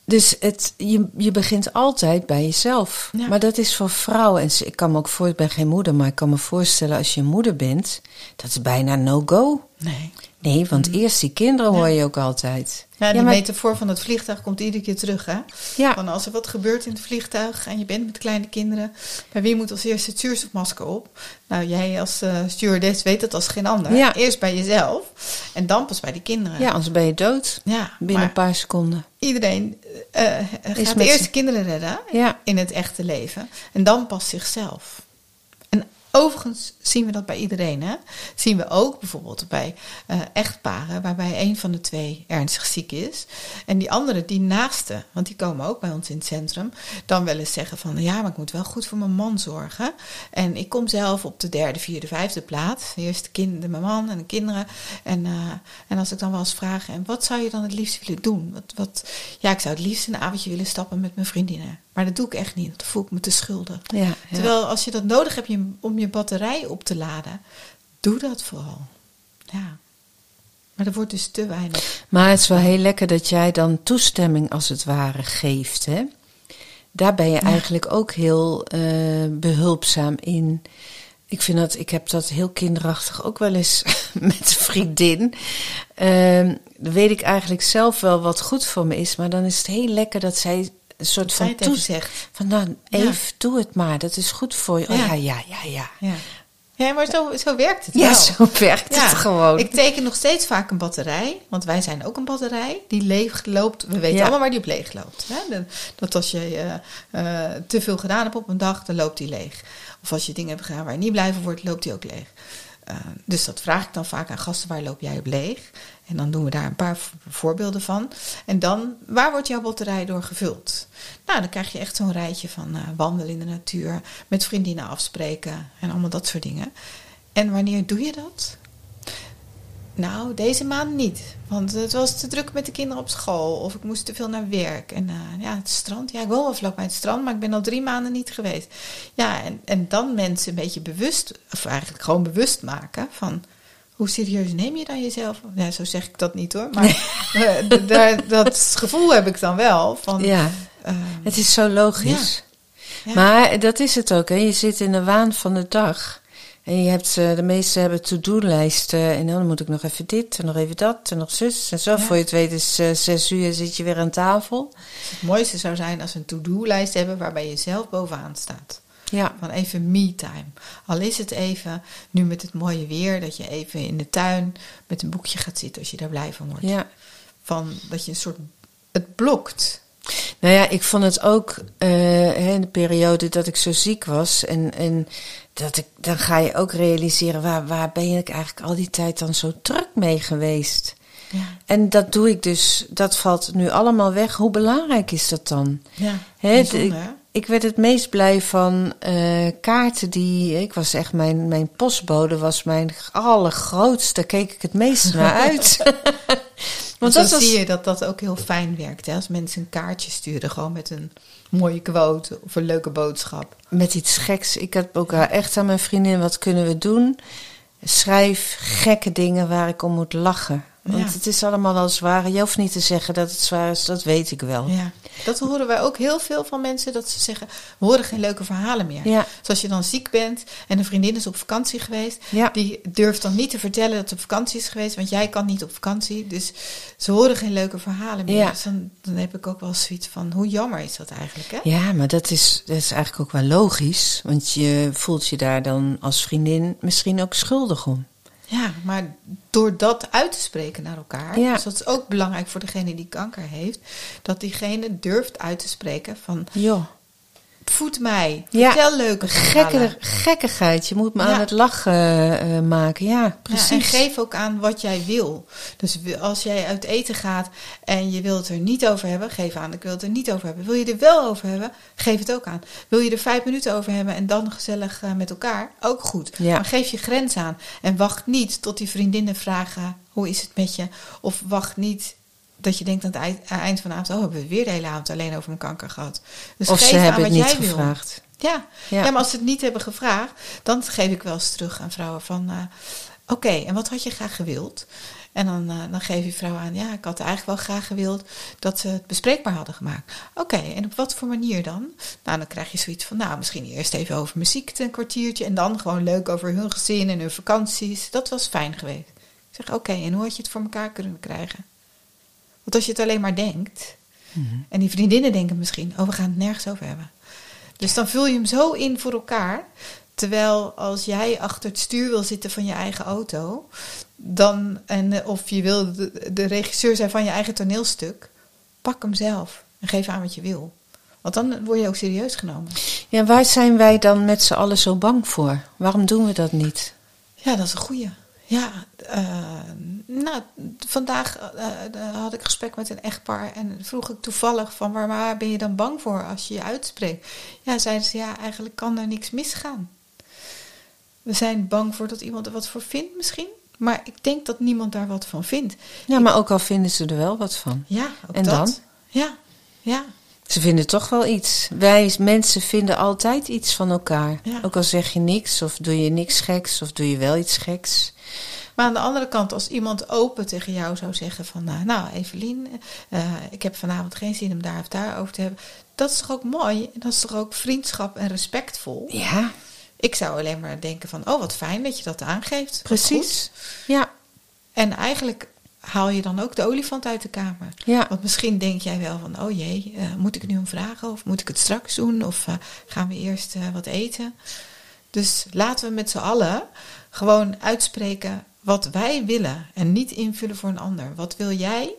Dus het, je, je begint altijd bij jezelf. Ja. Maar dat is voor vrouwen. En ik kan me ook voor, ik ben geen moeder, maar ik kan me voorstellen als je moeder bent, dat is bijna no-go. Nee. Nee, want mm. eerst die kinderen hoor je ook altijd. Ja, die ja, maar... metafoor van het vliegtuig komt iedere keer terug. Hè? Ja. Van als er wat gebeurt in het vliegtuig en je bent met kleine kinderen, bij wie moet als eerste het zuurstofmasker op? Nou, jij als uh, stewardess weet het als geen ander. Ja. Eerst bij jezelf en dan pas bij die kinderen. Ja, anders ben je dood. Ja, binnen een paar seconden. Iedereen uh, gaat eerst de kinderen redden ja. in het echte leven en dan pas zichzelf. En Overigens zien we dat bij iedereen. Hè? Zien we ook bijvoorbeeld bij uh, echtparen waarbij een van de twee ernstig ziek is. En die andere, die naaste, want die komen ook bij ons in het centrum, dan wel eens zeggen van ja, maar ik moet wel goed voor mijn man zorgen. En ik kom zelf op de derde, vierde, vijfde plaats. Eerst de kinderen, mijn man en de kinderen. En, uh, en als ik dan wel eens vraag, en wat zou je dan het liefst willen doen? Wat, wat, ja, ik zou het liefst een avondje willen stappen met mijn vriendinnen. Maar dat doe ik echt niet. Dan voel ik me te schuldig. Ja, ja. Terwijl als je dat nodig hebt om je batterij op te laden, doe dat vooral. Ja. Maar er wordt dus te weinig. Maar het is wel heel lekker dat jij dan toestemming als het ware geeft. Hè? Daar ben je ja. eigenlijk ook heel uh, behulpzaam in. Ik vind dat, ik heb dat heel kinderachtig ook wel eens met een vriendin. Uh, dan weet ik eigenlijk zelf wel wat goed voor me is. Maar dan is het heel lekker dat zij een soort van toezegt. Van nou, Eve, ja. doe het maar. Dat is goed voor je. Oh ja, ja, ja, ja. Ja, ja maar zo, zo werkt het ja, wel. zo werkt het gewoon. Ik teken nog steeds vaak een batterij. Want wij zijn ook een batterij die leeg loopt. We weten allemaal waar die op leeg loopt. Hè? Dat als je uh, uh, te veel gedaan hebt op een dag, dan loopt die leeg. Of als je dingen hebt gedaan waar je niet blij van wordt, loopt die ook leeg. Uh, dus dat vraag ik dan vaak aan gasten, waar loop jij op leeg? En dan doen we daar een paar voorbeelden van. En dan, waar wordt jouw batterij door gevuld? Nou, dan krijg je echt zo'n rijtje van uh, wandelen in de natuur, met vriendinnen afspreken en allemaal dat soort dingen. En wanneer doe je dat? Nou, deze maand niet. Want het was te druk met de kinderen op school. Of ik moest te veel naar werk. En eh, ja, het strand. Ja, ik wil wel vlak het strand, maar ik ben al drie maanden niet geweest. Ja, en, en dan mensen een beetje bewust, of eigenlijk gewoon bewust maken van hoe serieus neem je dan jezelf? Ja, zo zeg ik dat niet hoor. Maar eh, daar, dat gevoel heb ik dan wel. Van, Ja, eh, het is zo logisch. ja. Maar dat is het ook, hè. Je zit in de waan van de dag. En je hebt, eh, de meesten hebben to-do-lijsten. En dan moet ik nog even dit en nog even dat en nog zus. En zo, Ja. voor je het weet is eh, zes uur zit je weer aan tafel. Het mooiste zou zijn als we een to-do-lijst hebben waarbij je zelf bovenaan staat. Ja, Van even me-time. Al is het even, nu met het mooie weer, dat je even in de tuin met een boekje gaat zitten als je daar blij van wordt. ja. Van dat je een soort. Het blokt. Nou ja, ik vond het ook hè, in de periode dat ik zo ziek was. En, en dat ik, dan ga je ook realiseren, waar, waar ben ik eigenlijk al die tijd dan zo druk mee geweest? Ja. En dat doe ik dus, dat valt nu allemaal weg. Hoe belangrijk is dat dan? ja. Ik, hè? Ik werd het meest blij van eh, kaarten die. Ik was echt, mijn, mijn postbode was mijn allergrootste. Daar keek ik het meest naar uit. Want dan was. zie je dat dat ook heel fijn werkt. Hè? Als mensen een kaartje sturen, gewoon met een mooie quote of een leuke boodschap. met iets geks. Ik heb ook echt aan mijn vriendin, wat kunnen we doen? Schrijf gekke dingen waar ik om moet lachen. Want Ja. het is allemaal wel zwaar. Je hoeft niet te zeggen dat het zwaar is, dat weet ik wel. Ja. Dat horen wij ook heel veel van mensen, dat ze zeggen, we horen geen leuke verhalen meer. Ja. Zoals je dan ziek bent en een vriendin is op vakantie geweest. Ja. Die durft dan niet te vertellen dat ze op vakantie is geweest, want jij kan niet op vakantie. Dus ze horen geen leuke verhalen meer. Ja. Dus dan, dan heb ik ook wel zoiets van, hoe jammer is dat eigenlijk, hè? Ja, maar dat is, dat is eigenlijk ook wel logisch. Want je voelt je daar dan als vriendin misschien ook schuldig om. Ja, maar door dat uit te spreken naar elkaar, Ja. dus dat is ook belangrijk voor degene die kanker heeft, dat diegene durft uit te spreken van, Joh. Voed mij, Ja. vertel leuke. Gekke, gekkigheid. Je moet me Ja. aan het lachen eh, maken. Ja, Ja, precies. en geef ook aan wat jij wil. Dus als jij uit eten gaat en je wilt het er niet over hebben, geef aan, ik wil het er niet over hebben. Wil je er wel over hebben, geef het ook aan. Wil je er vijf minuten over hebben en dan gezellig eh, met elkaar, ook goed. Ja. Maar geef je grens aan. En wacht niet tot die vriendinnen vragen, hoe is het met je? Of wacht niet dat je denkt aan het eind, aan het eind van de avond, oh, hebben we weer de hele avond alleen over mijn kanker gehad. Dus of geef ze aan hebben wat het niet wil. gevraagd. Ja. Ja. Ja. maar als ze het niet hebben gevraagd, dan geef ik wel eens terug aan vrouwen van... eh, Oké, en wat had je graag gewild? En dan, eh, dan geef je vrouw aan, ja, ik had eigenlijk wel graag gewild dat ze het bespreekbaar hadden gemaakt. Oké, en op wat voor manier dan? Nou, dan krijg je zoiets van, nou, misschien eerst even over muziek een kwartiertje... en dan gewoon leuk over hun gezin en hun vakanties. Dat was fijn geweest. Ik zeg, oké, en hoe had je het voor elkaar kunnen krijgen? Want als je het alleen maar denkt... en die vriendinnen denken misschien, oh, we gaan het nergens over hebben... Dus dan vul je hem zo in voor elkaar. Terwijl als jij achter het stuur wil zitten van je eigen auto, dan, en, eh, of je wil de, de regisseur zijn van je eigen toneelstuk, pak hem zelf en geef aan wat je wil. Want dan word je ook serieus genomen. Ja, waar zijn wij dan met z'n allen zo bang voor? Waarom doen we dat niet? Ja, dat is een goeie. Ja, eh, nou, vandaag eh, eh, had ik gesprek met een echtpaar en vroeg ik toevallig van waar, waar ben je dan bang voor als je je uitspreekt? Ja, zeiden ze, ja, eigenlijk kan er niks misgaan. We zijn bang voor dat iemand er wat voor vindt misschien, maar ik denk dat niemand daar wat van vindt. Ja, maar ook al vinden ze er wel wat van. Ja, ook En dat. dan? Ja, ja. Ze vinden toch wel iets. Wij mensen vinden altijd iets van elkaar. Ja. Ook al zeg je niks, of doe je niks geks, of doe je wel iets geks. Maar aan de andere kant, als iemand open tegen jou zou zeggen van... eh, nou, Evelien, eh, ik heb vanavond geen zin om daar of daar over te hebben. Dat is toch ook mooi? En dat is toch ook vriendschap en respectvol? Ja, Ik zou alleen maar denken van... oh, wat fijn dat je dat aangeeft. Precies. Ja, En eigenlijk haal je dan ook de olifant uit de kamer. ja. Want misschien denk jij wel van... oh jee, eh, moet ik nu om vragen? Of moet ik het straks doen? Of eh, gaan we eerst wat eten? Dus laten we met z'n allen gewoon uitspreken wat wij willen. En niet invullen voor een ander. Wat wil jij?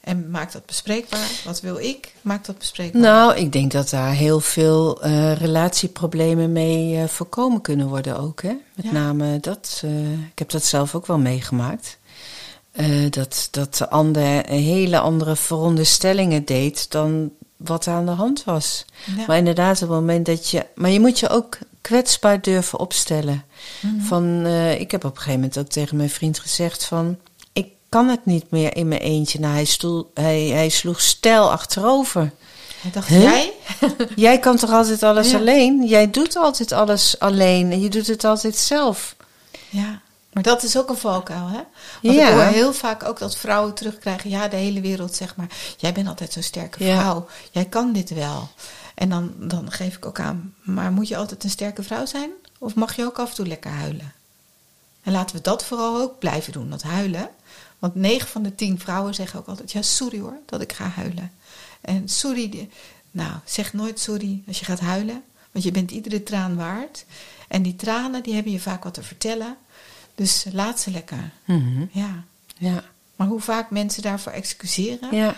En maak dat bespreekbaar. Wat wil ik? Maak dat bespreekbaar. Nou, ik denk dat daar heel veel eh, relatieproblemen mee eh, voorkomen kunnen worden ook. Hè? Met Ja. name dat, eh, ik heb dat zelf ook wel meegemaakt. Dat, dat de ander hele andere veronderstellingen deed dan wat er aan de hand was. Ja. Maar inderdaad, op het moment dat je. Maar je moet je ook kwetsbaar durven opstellen. Mhm. Van, eh, ik heb op een gegeven moment ook tegen mijn vriend gezegd van. kan het niet meer in mijn eentje. Nou, hij, stoel, hij, hij sloeg stijl achterover. Hij dacht, Huh? jij? Jij kan toch altijd alles Ja. alleen? Jij doet altijd alles alleen en je doet het altijd zelf. Ja, maar dat is ook een valkuil, hè? Want Ja. ik hoor heel vaak ook dat vrouwen terugkrijgen... ja, de hele wereld, zeg maar... jij bent altijd zo'n sterke Ja. vrouw. Jij kan dit wel. En dan, dan geef ik ook aan... maar moet je altijd een sterke vrouw zijn? Of mag je ook af en toe lekker huilen? En laten we dat vooral ook blijven doen, dat huilen. Want 9 van de 10 vrouwen zeggen ook altijd... ja, sorry hoor, dat ik ga huilen. En sorry, nou, zeg nooit sorry als je gaat huilen. Want je bent iedere traan waard. En die tranen, die hebben je vaak wat te vertellen. Dus laat ze lekker. Mhm. Ja. Ja. Maar hoe vaak mensen daarvoor excuseren? Ja.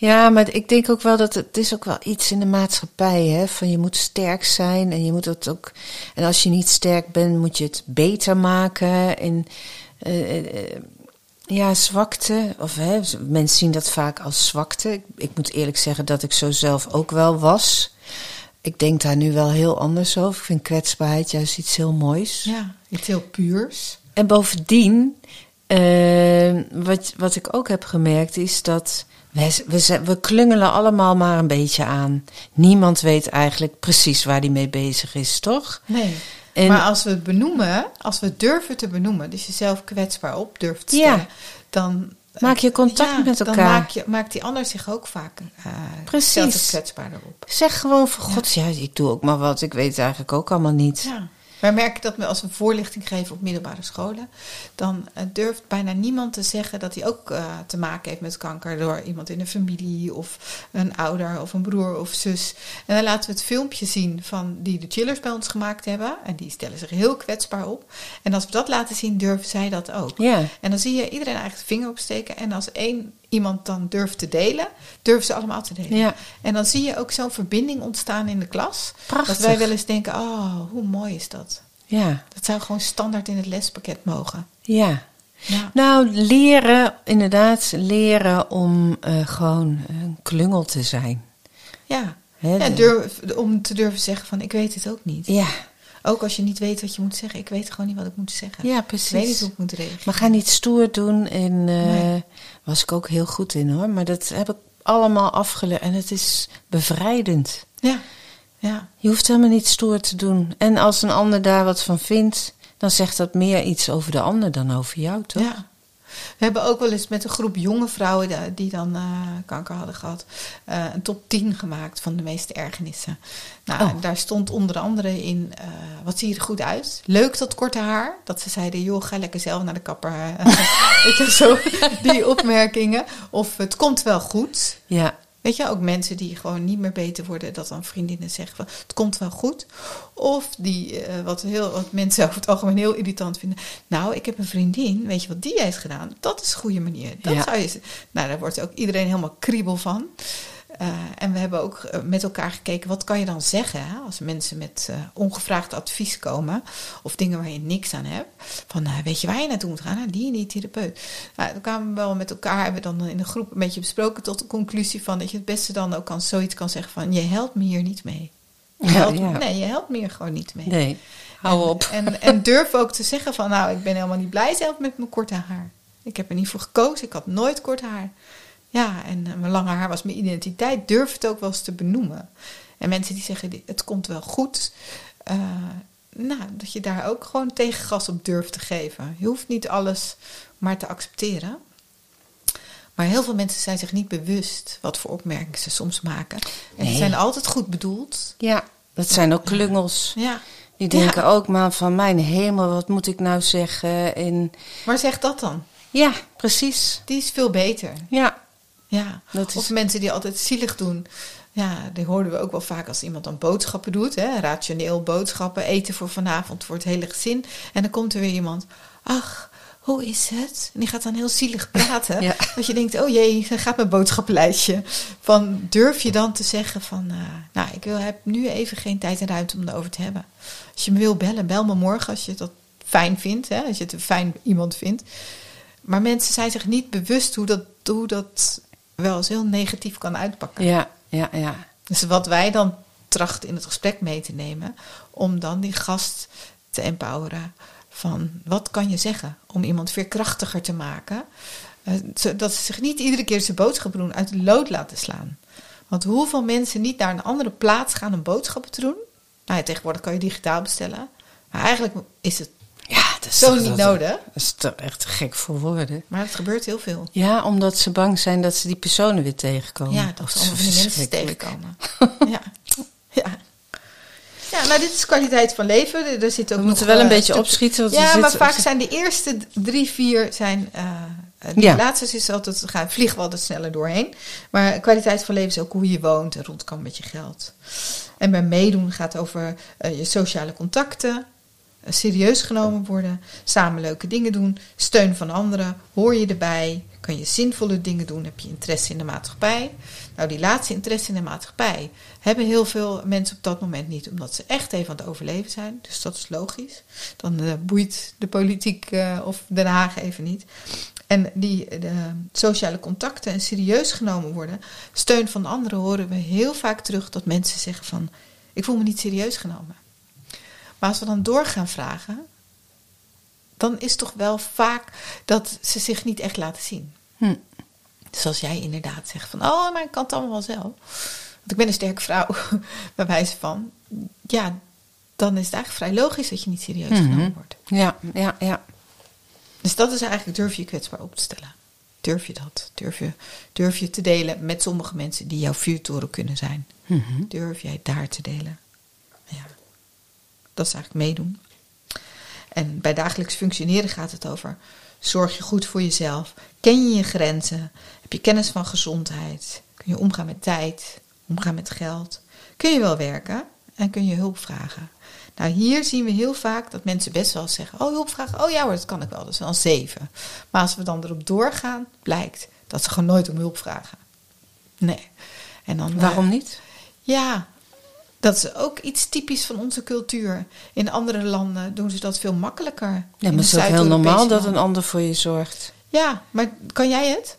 Ja, maar ik denk ook wel dat het, het is ook wel iets in de maatschappij, hè, van je moet sterk zijn en je moet het ook, en als je niet sterk bent, moet je het beter maken en eh, eh, eh, ja, zwakte, of hè, mensen zien dat vaak als zwakte. Ik, ik moet eerlijk zeggen dat ik zo zelf ook wel was. Ik denk daar nu wel heel anders over. Ik vind kwetsbaarheid juist iets heel moois. Ja, iets heel puurs. En bovendien, eh, wat, wat ik ook heb gemerkt, is dat we, zijn- we klungelen allemaal maar een beetje aan. Niemand weet eigenlijk precies waar die mee bezig is, toch? Nee. En- Maar als we het benoemen, als we het durven te benoemen, dus jezelf kwetsbaar op durft te Ja. stellen, dan Maak je contact ja, met Dan elkaar. maak je, maakt die ander zich ook vaak eh Precies. kwetsbaarder op. Zeg gewoon van god, ja. ik doe ook maar wat. Ik weet het eigenlijk ook allemaal niet. Ja. Wij merken dat we als we voorlichting geven op middelbare scholen, dan eh, durft bijna niemand te zeggen dat hij ook eh, te maken heeft met kanker door iemand in de familie of een ouder of een broer of zus. En dan laten we het filmpje zien van die de chillers bij ons gemaakt hebben en die stellen zich heel kwetsbaar op. En als we dat laten zien, durven zij dat ook. Ja. En dan zie je iedereen eigenlijk de vinger opsteken. En als één iemand dan durft te delen, durven ze allemaal te delen. Ja. En dan zie je ook zo'n verbinding ontstaan in de klas. Prachtig. Dat wij wel eens denken, oh, hoe mooi is dat? Ja. Dat zou gewoon standaard in het lespakket mogen. Ja. Ja, Nou, leren, inderdaad, leren om eh, gewoon een klungel te zijn. ja. Hè, ja durf, om te durven zeggen van, ik weet het ook niet. ja. Ook als je niet weet wat je moet zeggen. Ik weet gewoon niet wat ik moet zeggen. ja, ik weet niet precies. hoe ik moet reageren. Maar ga niet stoer doen. En eh Nee. was ik ook heel goed in hoor. Maar dat heb ik allemaal afgeleerd. En het is bevrijdend. Ja, ja. Je hoeft helemaal niet stoer te doen. En als een ander daar wat van vindt, dan zegt dat meer iets over de ander dan over jou, toch? Ja. We hebben ook wel eens met een groep jonge vrouwen die- dan eh, kanker hadden gehad, eh, een top 10 gemaakt van de meeste ergernissen. Nou, Oh. daar stond onder andere in, eh, wat zie je er goed uit? Leuk dat korte haar. Dat ze zeiden, joh, ga lekker zelf naar de kapper. Weet je, zo, die opmerkingen. Of het komt wel goed. Ja. Weet je, ook mensen die gewoon niet meer beter worden, dat dan vriendinnen zeggen van het komt wel goed. Of die, eh, wat, heel, wat mensen over het algemeen heel irritant vinden. Nou, ik heb een vriendin, weet je wat die heeft gedaan? Dat is een goede manier. Dat Ja. zou je, nou, daar wordt ook iedereen helemaal kriebel van. Eh, en we hebben ook eh, met elkaar gekeken, wat kan je dan zeggen hè, als mensen met eh, ongevraagd advies komen of dingen waar je niks aan hebt. Van, weet je waar je naartoe moet gaan? Nou, die en die therapeut. Nou, dan kwamen we wel met elkaar, hebben we dan in de groep een beetje besproken tot de conclusie van dat je het beste dan ook kan, zoiets kan zeggen van, je helpt me hier niet mee. Je Ja, helpt, ja. Nee, je helpt me hier gewoon niet mee. Nee. Hou En- op. En, en durf ook te zeggen van, nou, ik ben helemaal niet blij zelf met mijn korte haar. Ik heb er niet voor gekozen, ik had nooit kort haar. Ja, en eh, mijn lange haar was mijn identiteit. Durf het ook wel eens te benoemen. En mensen die zeggen, het komt wel goed. eh, nou, dat je daar ook gewoon tegengas op durft te geven. Je hoeft niet alles maar te accepteren. Maar heel veel mensen zijn zich niet bewust wat voor opmerkingen ze soms maken. En Nee. ze zijn altijd goed bedoeld. Ja, dat zijn ook klungels. Ja. Die denken Ja. ook maar van mijn hemel, wat moet ik nou zeggen? En Maar zeg dat dan. ja, precies. Die is veel beter. Ja, Ja, Dat is- of mensen die altijd zielig doen. Ja, die hoorden we ook wel vaak als iemand dan boodschappen doet. Hè? Rationeel boodschappen, eten voor vanavond voor het hele gezin. En dan komt er weer iemand. Ach, hoe is het? En die gaat dan heel zielig praten. Ja. Dat je denkt, oh jee, dan gaat mijn boodschappenlijstje. Van, durf je dan te zeggen van... eh, nou, ik wil, heb nu even geen tijd en ruimte om erover te hebben. Als je me wil bellen, bel me morgen als je dat fijn vindt. Hè? Als je het een fijn iemand vindt. Maar mensen zijn zich niet bewust hoe dat, hoe dat wel eens heel negatief kan uitpakken. ja, ja, ja. Dus wat wij dan trachten in het gesprek mee te nemen, om dan die gast te empoweren. Van wat kan je zeggen om iemand veerkrachtiger te maken? Uh, zodat ze zich niet iedere keer zijn boodschap doen uit de lood laten slaan. Want hoeveel mensen niet naar een andere plaats gaan om boodschappen te doen? Nou ja, tegenwoordig kan je digitaal bestellen. Maar eigenlijk is het dat is zo niet dat- nodig. Dat is toch echt gek voor woorden. Maar het gebeurt heel veel. Ja, omdat ze bang zijn dat ze die personen weer tegenkomen. Ja, dat ze allemaal van die mensen tegenkomen. ja. ja. Ja, nou dit is kwaliteit van leven. Er- zit ook We nog, moeten wel een eh, beetje opschieten. want Ja, maar vaak zijn de eerste drie, vier zijn. eh, de Ja. laatste is altijd, gaan vliegen we altijd sneller doorheen. Maar kwaliteit van leven is ook hoe je woont en rond kan met je geld. En bij meedoen gaat over je sociale contacten, serieus genomen worden, samen leuke dingen doen, steun van anderen, hoor je erbij, kan je zinvolle dingen doen, heb je interesse in de maatschappij. Nou, die laatste interesse in de maatschappij hebben heel veel mensen op dat moment niet, omdat ze echt even aan het overleven zijn. Dus dat is logisch. Dan eh, boeit de politiek eh, of Den Haag even niet. En die de sociale contacten en serieus genomen worden, steun van anderen, horen we heel vaak terug dat mensen zeggen van, ik voel me niet serieus genomen. Maar als we dan door gaan vragen, dan is toch wel vaak dat ze zich niet echt laten zien. Hm. Dus als jij inderdaad zegt van, oh, maar ik kan het allemaal wel zelf. Want ik ben een sterke vrouw, bij wijze van, ja, dan is het eigenlijk vrij logisch dat je niet serieus Mhm. genomen wordt. Ja, ja, ja. Dus dat is eigenlijk, durf je kwetsbaar op te stellen. Durf je dat? Durf je, durf je te delen met sommige mensen die jouw vuurtoren kunnen zijn? Mhm. Durf jij daar te delen? Dat is eigenlijk meedoen. En bij dagelijks functioneren gaat het over: zorg je goed voor jezelf? Ken je je grenzen? Heb je kennis van gezondheid? Kun je omgaan met tijd? Omgaan met geld? Kun je wel werken en kun je hulp vragen? Nou, hier zien we heel vaak dat mensen best wel zeggen: Oh, hulp vragen? Oh ja hoor, dat kan ik wel. Dat is wel zeven. Maar als we dan erop doorgaan, blijkt dat ze gewoon nooit om hulp vragen. Nee. En dan, eh, Waarom niet? ja, dat is ook iets typisch van onze cultuur. In andere landen doen ze dat veel makkelijker. Ja, maar het is ook heel normaal dat een ander voor je zorgt. Ja, maar kan jij het?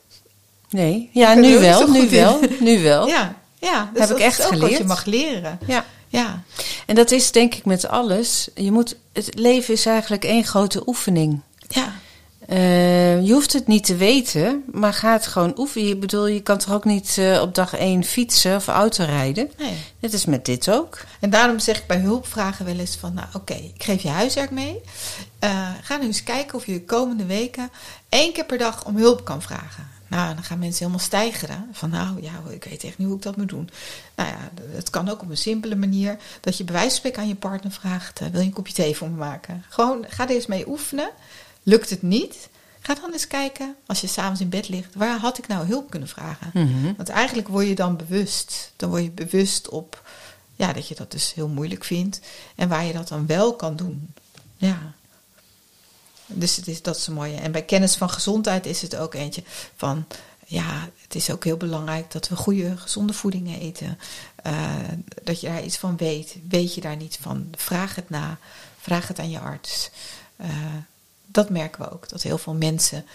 Nee, ja, nu wel, nu in. wel, nu wel. Ja, ja dus Heb dat ik echt is ook wat geleerd. je mag leren. ja. Ja, En dat is denk ik met alles. Je moet, het leven is eigenlijk één grote oefening. ja. Eh, je hoeft het niet te weten, maar ga het gewoon oefenen. Ik bedoel, je kan toch ook niet eh, op dag één fietsen of auto rijden? Nee. Dit is met dit ook. En daarom zeg ik bij hulpvragen wel eens van, nou oké, ik geef je huiswerk mee. Eh, ga nu eens kijken of je de komende weken één keer per dag om hulp kan vragen. Nou, dan gaan mensen helemaal stijgeren. Van nou, ja, ik weet echt niet hoe ik dat moet doen. Nou ja, het kan ook op een simpele manier. Dat je bij wijze van aan je partner vraagt, wil je een kopje thee voor me maken? Gewoon, ga er eens mee oefenen. Lukt het niet? Ga dan eens kijken, als je s'avonds in bed ligt, waar had ik nou hulp kunnen vragen? Mhm. Want eigenlijk word je dan bewust. Dan word je bewust op ja, dat je dat dus heel moeilijk vindt. En waar je dat dan wel kan doen. Ja. Dus het is, dat is een mooie. En bij kennis van gezondheid is het ook eentje van... Ja, het is ook heel belangrijk dat we goede, gezonde voeding eten. Eh, dat je daar iets van weet. Weet je daar niet van? Vraag het na. Vraag het aan je arts. Eh, dat merken we ook. Dat heel veel mensen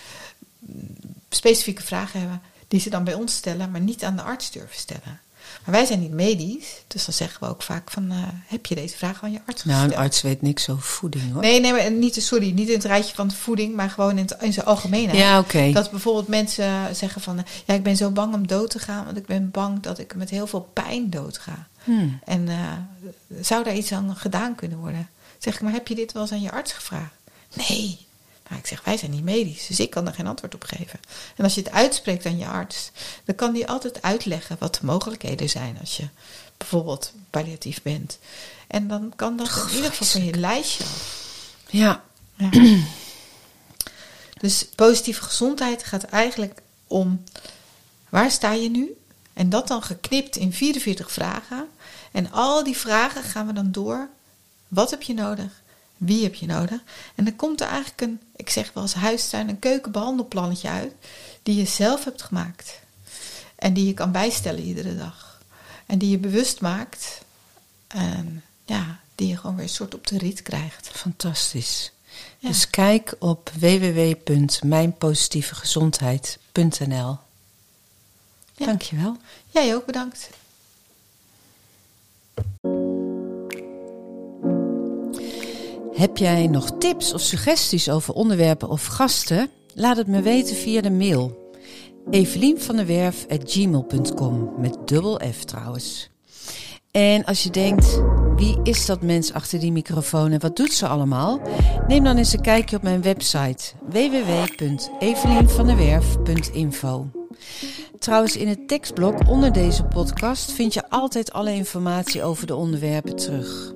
specifieke vragen hebben... die ze dan bij ons stellen, maar niet aan de arts durven stellen. Maar wij zijn niet medisch, dus dan zeggen we ook vaak van... eh, heb je deze vraag aan je arts Nou, gesteld? een arts weet niks over voeding hoor. Nee, nee, maar niet, sorry, niet in het rijtje van voeding, maar gewoon in, het, in zijn algemeenheid. Ja, oké. Dat bijvoorbeeld mensen zeggen van, eh, ja, ik ben zo bang om dood te gaan, want ik ben bang dat ik met heel veel pijn dood ga. Hmm. En eh, zou daar iets aan gedaan kunnen worden? Zeg ik, maar heb je dit wel eens aan je arts gevraagd? Nee. Nou, ik zeg, wij zijn niet medisch, dus ik kan er geen antwoord op geven. En als je het uitspreekt aan je arts, dan kan die altijd uitleggen wat de mogelijkheden zijn als je bijvoorbeeld palliatief bent. En dan kan dat in ieder geval van je lijstje af. Ja, Ja. dus positieve gezondheid gaat eigenlijk om waar sta je nu? En dat dan geknipt in 44 vragen. En al die vragen gaan we dan door. Wat heb je nodig? Wie heb je nodig? En dan komt er eigenlijk een, ik zeg wel als huistuin, een keukenbehandelplannetje uit. Die je zelf hebt gemaakt. En die je kan bijstellen iedere dag. En die je bewust maakt. En ja, die je gewoon weer een soort op de rit krijgt. fantastisch. Ja. Dus kijk op www.mijnpositievegezondheid.nl. Ja. Dankjewel. Jij ook bedankt. Heb jij nog tips of suggesties over onderwerpen of gasten? Laat het me weten via de mail. Evelien van der Werf gmail.com met dubbel F trouwens. En als je denkt, wie is dat mens achter die microfoon en wat doet ze allemaal? Neem dan eens een kijkje op mijn website www.evelienvanderwerf.info. Trouwens, in het tekstblok onder deze podcast vind je altijd alle informatie over de onderwerpen terug.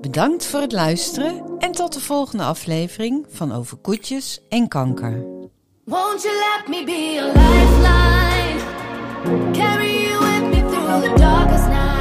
Bedankt voor het luisteren en tot de volgende aflevering van Over Koetjes en Kanker. Won't you let me be a lifeline? Carry you with me through the darkest night.